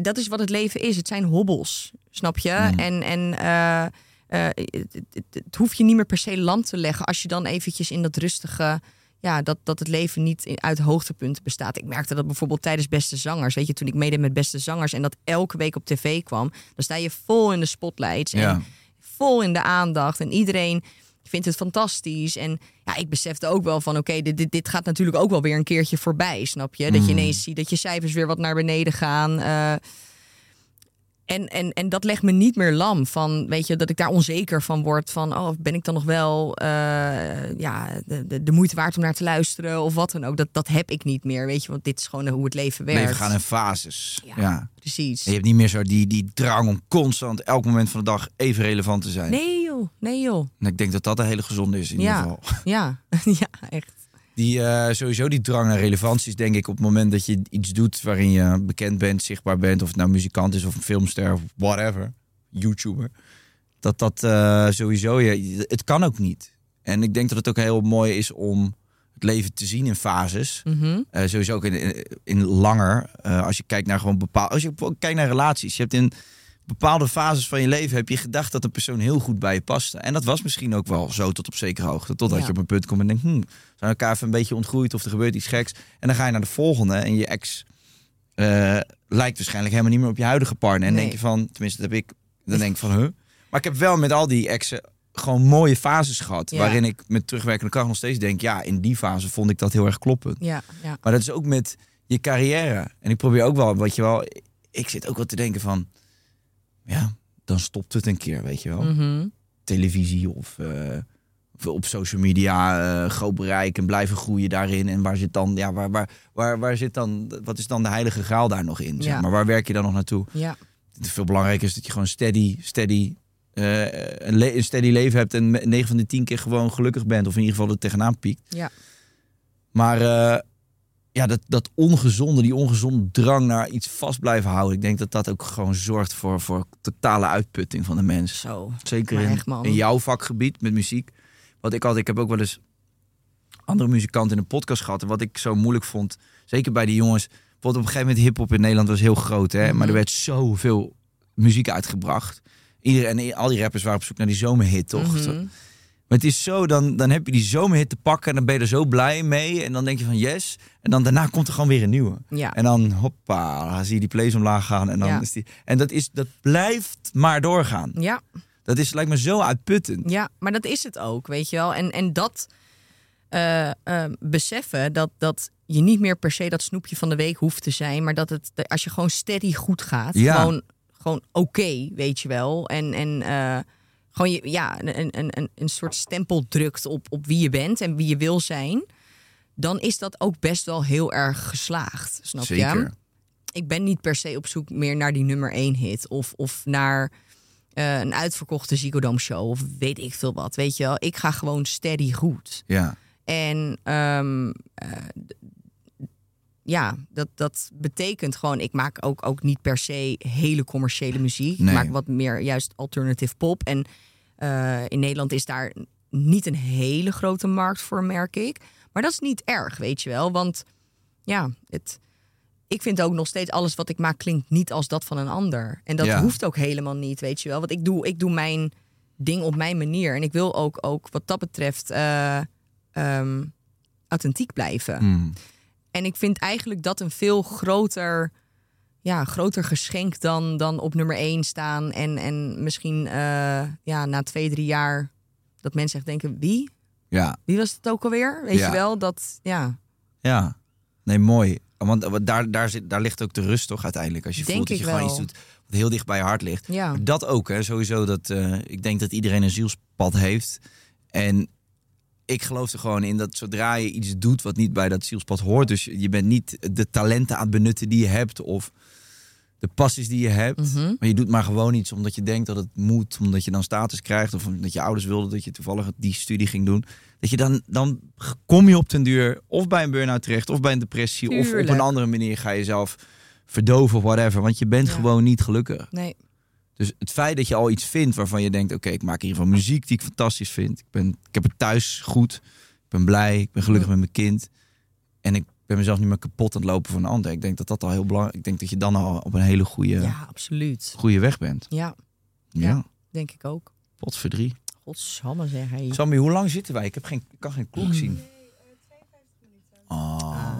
dat is wat het leven is. Het zijn hobbels, snap je? Mm. En, en eh, het, het, het hoeft je niet meer per se lam te leggen als je dan eventjes in dat rustige, ja, dat, dat het leven niet uit hoogtepunten bestaat. Ik merkte dat bijvoorbeeld tijdens Beste Zangers, weet je, toen ik meedeed met Beste Zangers en dat elke week op tv kwam, dan sta je vol in de spotlights en Ja. vol in de aandacht en iedereen vindt het fantastisch. En ja, ik besefte ook wel van, oké, dit, dit, dit gaat natuurlijk ook wel weer een keertje voorbij, snap je? Dat je ineens ziet dat je cijfers weer wat naar beneden gaan. eh, en, en, en dat legt me niet meer lam van, weet je, dat ik daar onzeker van word. Van, oh, ben ik dan nog wel eh, ja, de, de, de moeite waard om naar te luisteren of wat dan ook. Dat, dat heb ik niet meer, weet je, want dit is gewoon hoe het leven werkt. Leven gaan in fases. Ja. Ja. Precies. En je hebt niet meer zo die, die drang om constant elk moment van de dag even relevant te zijn. Nee joh, nee joh. En ik denk dat dat een hele gezonde is in Ja. ieder geval. Ja, ja, echt. Die, eh, sowieso die drang naar relevantie is denk ik op het moment dat je iets doet waarin je bekend bent, zichtbaar bent. Of het nou muzikant is of een filmster of whatever. YouTuber. Dat dat eh, sowieso, je, het kan ook niet. En ik denk dat het ook heel mooi is om het leven te zien in fases. Mhm. Eh, sowieso ook in, in, in langer. als je kijkt naar gewoon bepaald. Als je kijkt naar relaties. Je hebt in bepaalde fases van je leven heb je gedacht dat een persoon heel goed bij je paste. En dat was misschien ook wel zo tot op zekere hoogte. Totdat Ja. je op een punt komt en denkt, hmm, zijn elkaar even een beetje ontgroeid of er gebeurt iets geks. En dan ga je naar de volgende en je ex eh, lijkt waarschijnlijk helemaal niet meer op je huidige partner. En Nee. denk je van, tenminste dat heb ik, dan denk ik van, huh. Maar ik heb wel met al die exen gewoon mooie fases gehad. Ja. Waarin ik met terugwerkende kracht nog steeds denk, ja, in die fase vond ik dat heel erg kloppend. Ja, ja. Maar dat is ook met je carrière. En ik probeer ook wel, wat je wel, ik zit ook wel te denken van, ja, dan stopt het een keer, weet je wel. Mhm. Televisie of, of op social media eh, groot bereik en blijven groeien daarin. En waar zit dan, ja, waar, waar, waar, waar zit dan, wat is dan de heilige graal daar nog in? Zeg Ja. maar waar werk je dan nog naartoe? ja. Veel belangrijker is dat je gewoon steady, steady, eh, een, steady leven hebt en 9 van de 10 keer gewoon gelukkig bent. Of in ieder geval er tegenaan piekt. Ja. Maar ja, dat, dat ongezonde, die ongezonde drang naar iets vast blijven houden. Ik denk dat dat ook gewoon zorgt voor, voor totale uitputting van de mens. Zo. Zeker in, echt, in jouw vakgebied met muziek. Wat ik altijd, ik heb ook wel eens andere muzikanten in een podcast gehad. En wat ik zo moeilijk vond, zeker bij die jongens. Bijvoorbeeld op een gegeven moment hip-hop in Nederland was heel groot, hè? Maar er werd zoveel muziek uitgebracht. Iedereen, en al die rappers waren op zoek naar die zomerhit, toch? Mhm. Maar het is zo, dan, dan heb je die zomerhit te pakken en dan ben je er zo blij mee. En dan denk je van yes. En dan daarna komt er gewoon weer een nieuwe. Ja. En dan hoppa, dan zie je die plays omlaag gaan. En, dan Ja. is die, en dat, is, dat blijft maar doorgaan. Ja, Dat is, lijkt me zo uitputtend. ja, maar dat is het ook, weet je wel. En, en dat eh, eh, beseffen, dat, dat je niet meer per se dat snoepje van de week hoeft te zijn. Maar dat het, als je gewoon steady goed gaat, Ja. gewoon, gewoon oké, weet je wel. En, en eh, gewoon je, ja, een, een, een, een soort stempel drukt op, op wie je bent en wie je wil zijn. Dan is dat ook best wel heel erg geslaagd, snap je? Zeker. ik ben niet per se op zoek meer naar die nummer één hit. Of, of naar eh, een uitverkochte Ziggo Dome show. Of weet ik veel wat. Weet je wel, ik ga gewoon steady goed. Ja. En ehm, eh, ja, dat, dat betekent gewoon... Ik maak ook, ook niet per se hele commerciële muziek. Nee. Ik maak wat meer juist alternative pop. En eh, in Nederland is daar niet een hele grote markt voor, merk ik. Maar dat is niet erg, weet je wel. Want ja, het, ik vind ook nog steeds alles wat ik maak klinkt niet als dat van een ander. En dat Ja. hoeft ook helemaal niet, weet je wel. Want ik doe, ik doe mijn ding op mijn manier. En ik wil ook, ook wat dat betreft eh, ehm, authentiek blijven. Mm. En ik vind eigenlijk dat een veel groter ja, groter geschenk dan, dan op nummer één staan. En, en misschien eh, ja, na twee, drie jaar dat mensen echt denken, wie? Ja, Wie was het ook alweer? Weet Ja. je wel, dat, ja, ja. Nee, mooi. Want daar, daar, zit, daar ligt ook de rust toch uiteindelijk. Als je Denk voelt dat je gewoon iets doet wat heel dicht bij je hart ligt. ja. Maar Dat ook, hè. Sowieso dat... eh, ik denk dat iedereen een zielspad heeft. En ik geloof er gewoon in dat zodra je iets doet wat niet bij dat zielspad hoort... dus je bent niet de talenten aan het benutten die je hebt... of de passies die je hebt... Mhm. maar je doet maar gewoon iets omdat je denkt dat het moet... omdat je dan status krijgt... of omdat je ouders wilden dat je toevallig die studie ging doen... dat je dan, dan kom je op ten duur of bij een burn-out terecht... of bij een depressie... of op een andere manier ga je jezelf verdoven of whatever... want je bent Ja. gewoon niet gelukkig. Nee, Dus het feit dat je al iets vindt waarvan je denkt: oké, ik maak in ieder geval muziek die ik fantastisch vind. Ik, ben, ik heb het thuis goed. Ik ben blij. Ik ben gelukkig met mijn kind. En ik ben mezelf niet meer kapot aan het lopen voor een ander. Ik denk dat dat al heel belangrijk Ik denk dat je dan al op een hele goede, ja, absoluut. goede weg bent. Ja, Ja, Ja. denk ik ook. pot voor drie. Godsamme zeg hij. Sammy, hoe lang zitten wij? Ik, heb geen, ik kan geen klok zien. Ah. Oh.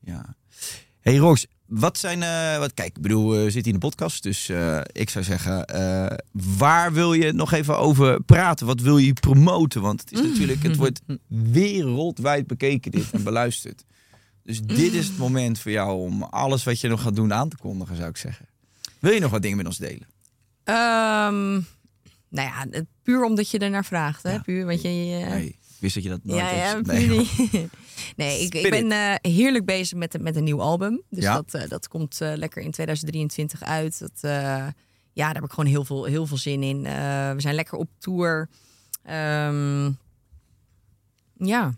Ja. Hey Rox, wat zijn... eh, wat, kijk, ik bedoel, we zitten in de podcast. Dus eh, ik zou zeggen, eh, waar wil je nog even over praten? Wat wil je promoten? Want het is natuurlijk, het wordt wereldwijd bekeken dit en beluisterd. Dus dit is het moment voor jou om alles wat je nog gaat doen aan te kondigen, zou ik zeggen. Wil je nog wat dingen met ons delen? Ehm, nou ja, puur omdat je ernaar vraagt. Hè? Ja. Puur, want je, wist dat je dat nooit ja, ja, nee, nee, ik, ik ben eh, heerlijk bezig met, met een nieuw album. Dus Ja. dat, eh, dat komt eh, lekker in 2023 uit. Dat, ja, daar heb ik gewoon heel veel, heel veel zin in. We zijn lekker op tour. Ehm, ja,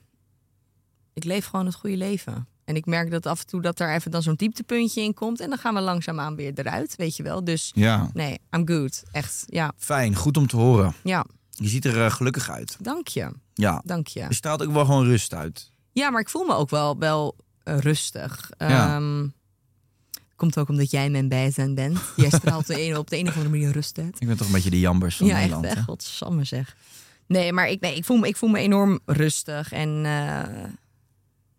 ik leef gewoon het goede leven. En ik merk dat af en toe dat er even dan zo'n dieptepuntje in komt. En dan gaan we langzaamaan weer eruit, weet je wel. Dus Ja, nee, I'm good. Echt, ja. fijn. Goed om te horen. Ja, Je ziet er eh, gelukkig uit. dank je. Ja, Dank je. je straalt ook wel gewoon rust uit. Ja, maar ik voel me ook wel, wel eh, rustig. Ja. Ehm, komt ook omdat jij mijn bijzijn bent. Jij straalt de ene, op de een of andere manier rust uit. Ik ben toch een beetje de jambers van ja, echt, Nederland. echt. hè? Godsamme zeg. Nee, maar ik, nee, ik, voel me, ik voel me enorm rustig. En eh,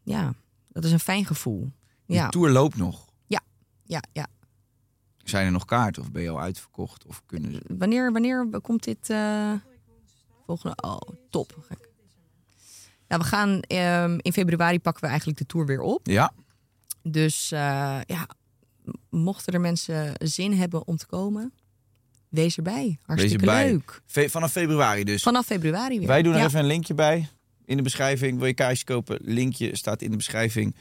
ja, dat is een fijn gevoel. De Ja, tour loopt nog. ja, ja. Zijn er nog kaarten of ben je al uitverkocht? Of kunnen ze... Wanneer, wanneer komt dit? Volgende. Oh, top. Gek. Nou, we gaan ehm, in februari pakken we eigenlijk de tour weer op. Ja, Dus eh, ja, mochten er mensen zin hebben om te komen, wees erbij. Hartstikke erbij. leuk. Vanaf februari dus. Vanaf februari weer. Wij doen er Ja. even een linkje bij in de beschrijving. Wil je kaartjes kopen? Linkje staat in de beschrijving.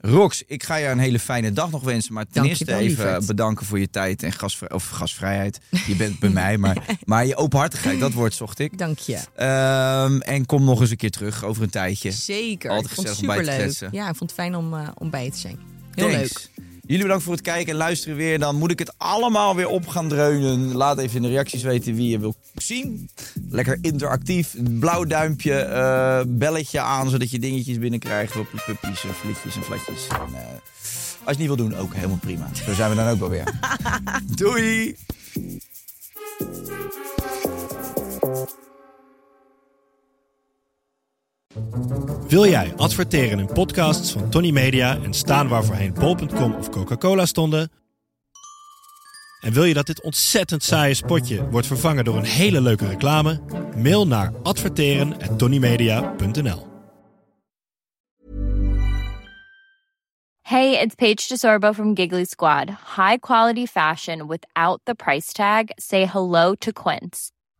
Rox, ik ga je een hele fijne dag nog wensen. Maar ten Dank eerste wel, even bedanken voor je tijd en gasvrij, of gasvrijheid. Je bent bij mij, maar, maar je openhartigheid, dat woord zocht ik. Dank je. Ehm, en kom nog eens een keer terug over een tijdje. Zeker. Altijd ik vond het gezellig om bij te kletsen. Ja, ik vond het fijn om, eh, om bij je te zijn. Heel Thanks. leuk. Jullie bedankt voor het kijken en luisteren weer. Dan moet ik het allemaal weer op gaan dreunen. Laat even in de reacties weten wie je wil zien. Lekker interactief. Blauw duimpje, eh, belletje aan, zodat je dingetjes binnenkrijgt op puppies, en flitjes en flatjes. En, eh, als je het niet wil doen, ook helemaal prima. Zo zijn we dan ook wel weer. Doei! Wil jij adverteren in podcasts van Tony Media en staan waar voorheen bol.com of Coca-Cola stonden? En wil je dat dit ontzettend saaie spotje wordt vervangen door een hele leuke reclame? Mail naar adverteren@tonymedia.nl. Hey, it's Paige DeSorbo from Giggly Squad. High quality fashion without the price tag. Say hello to Quince.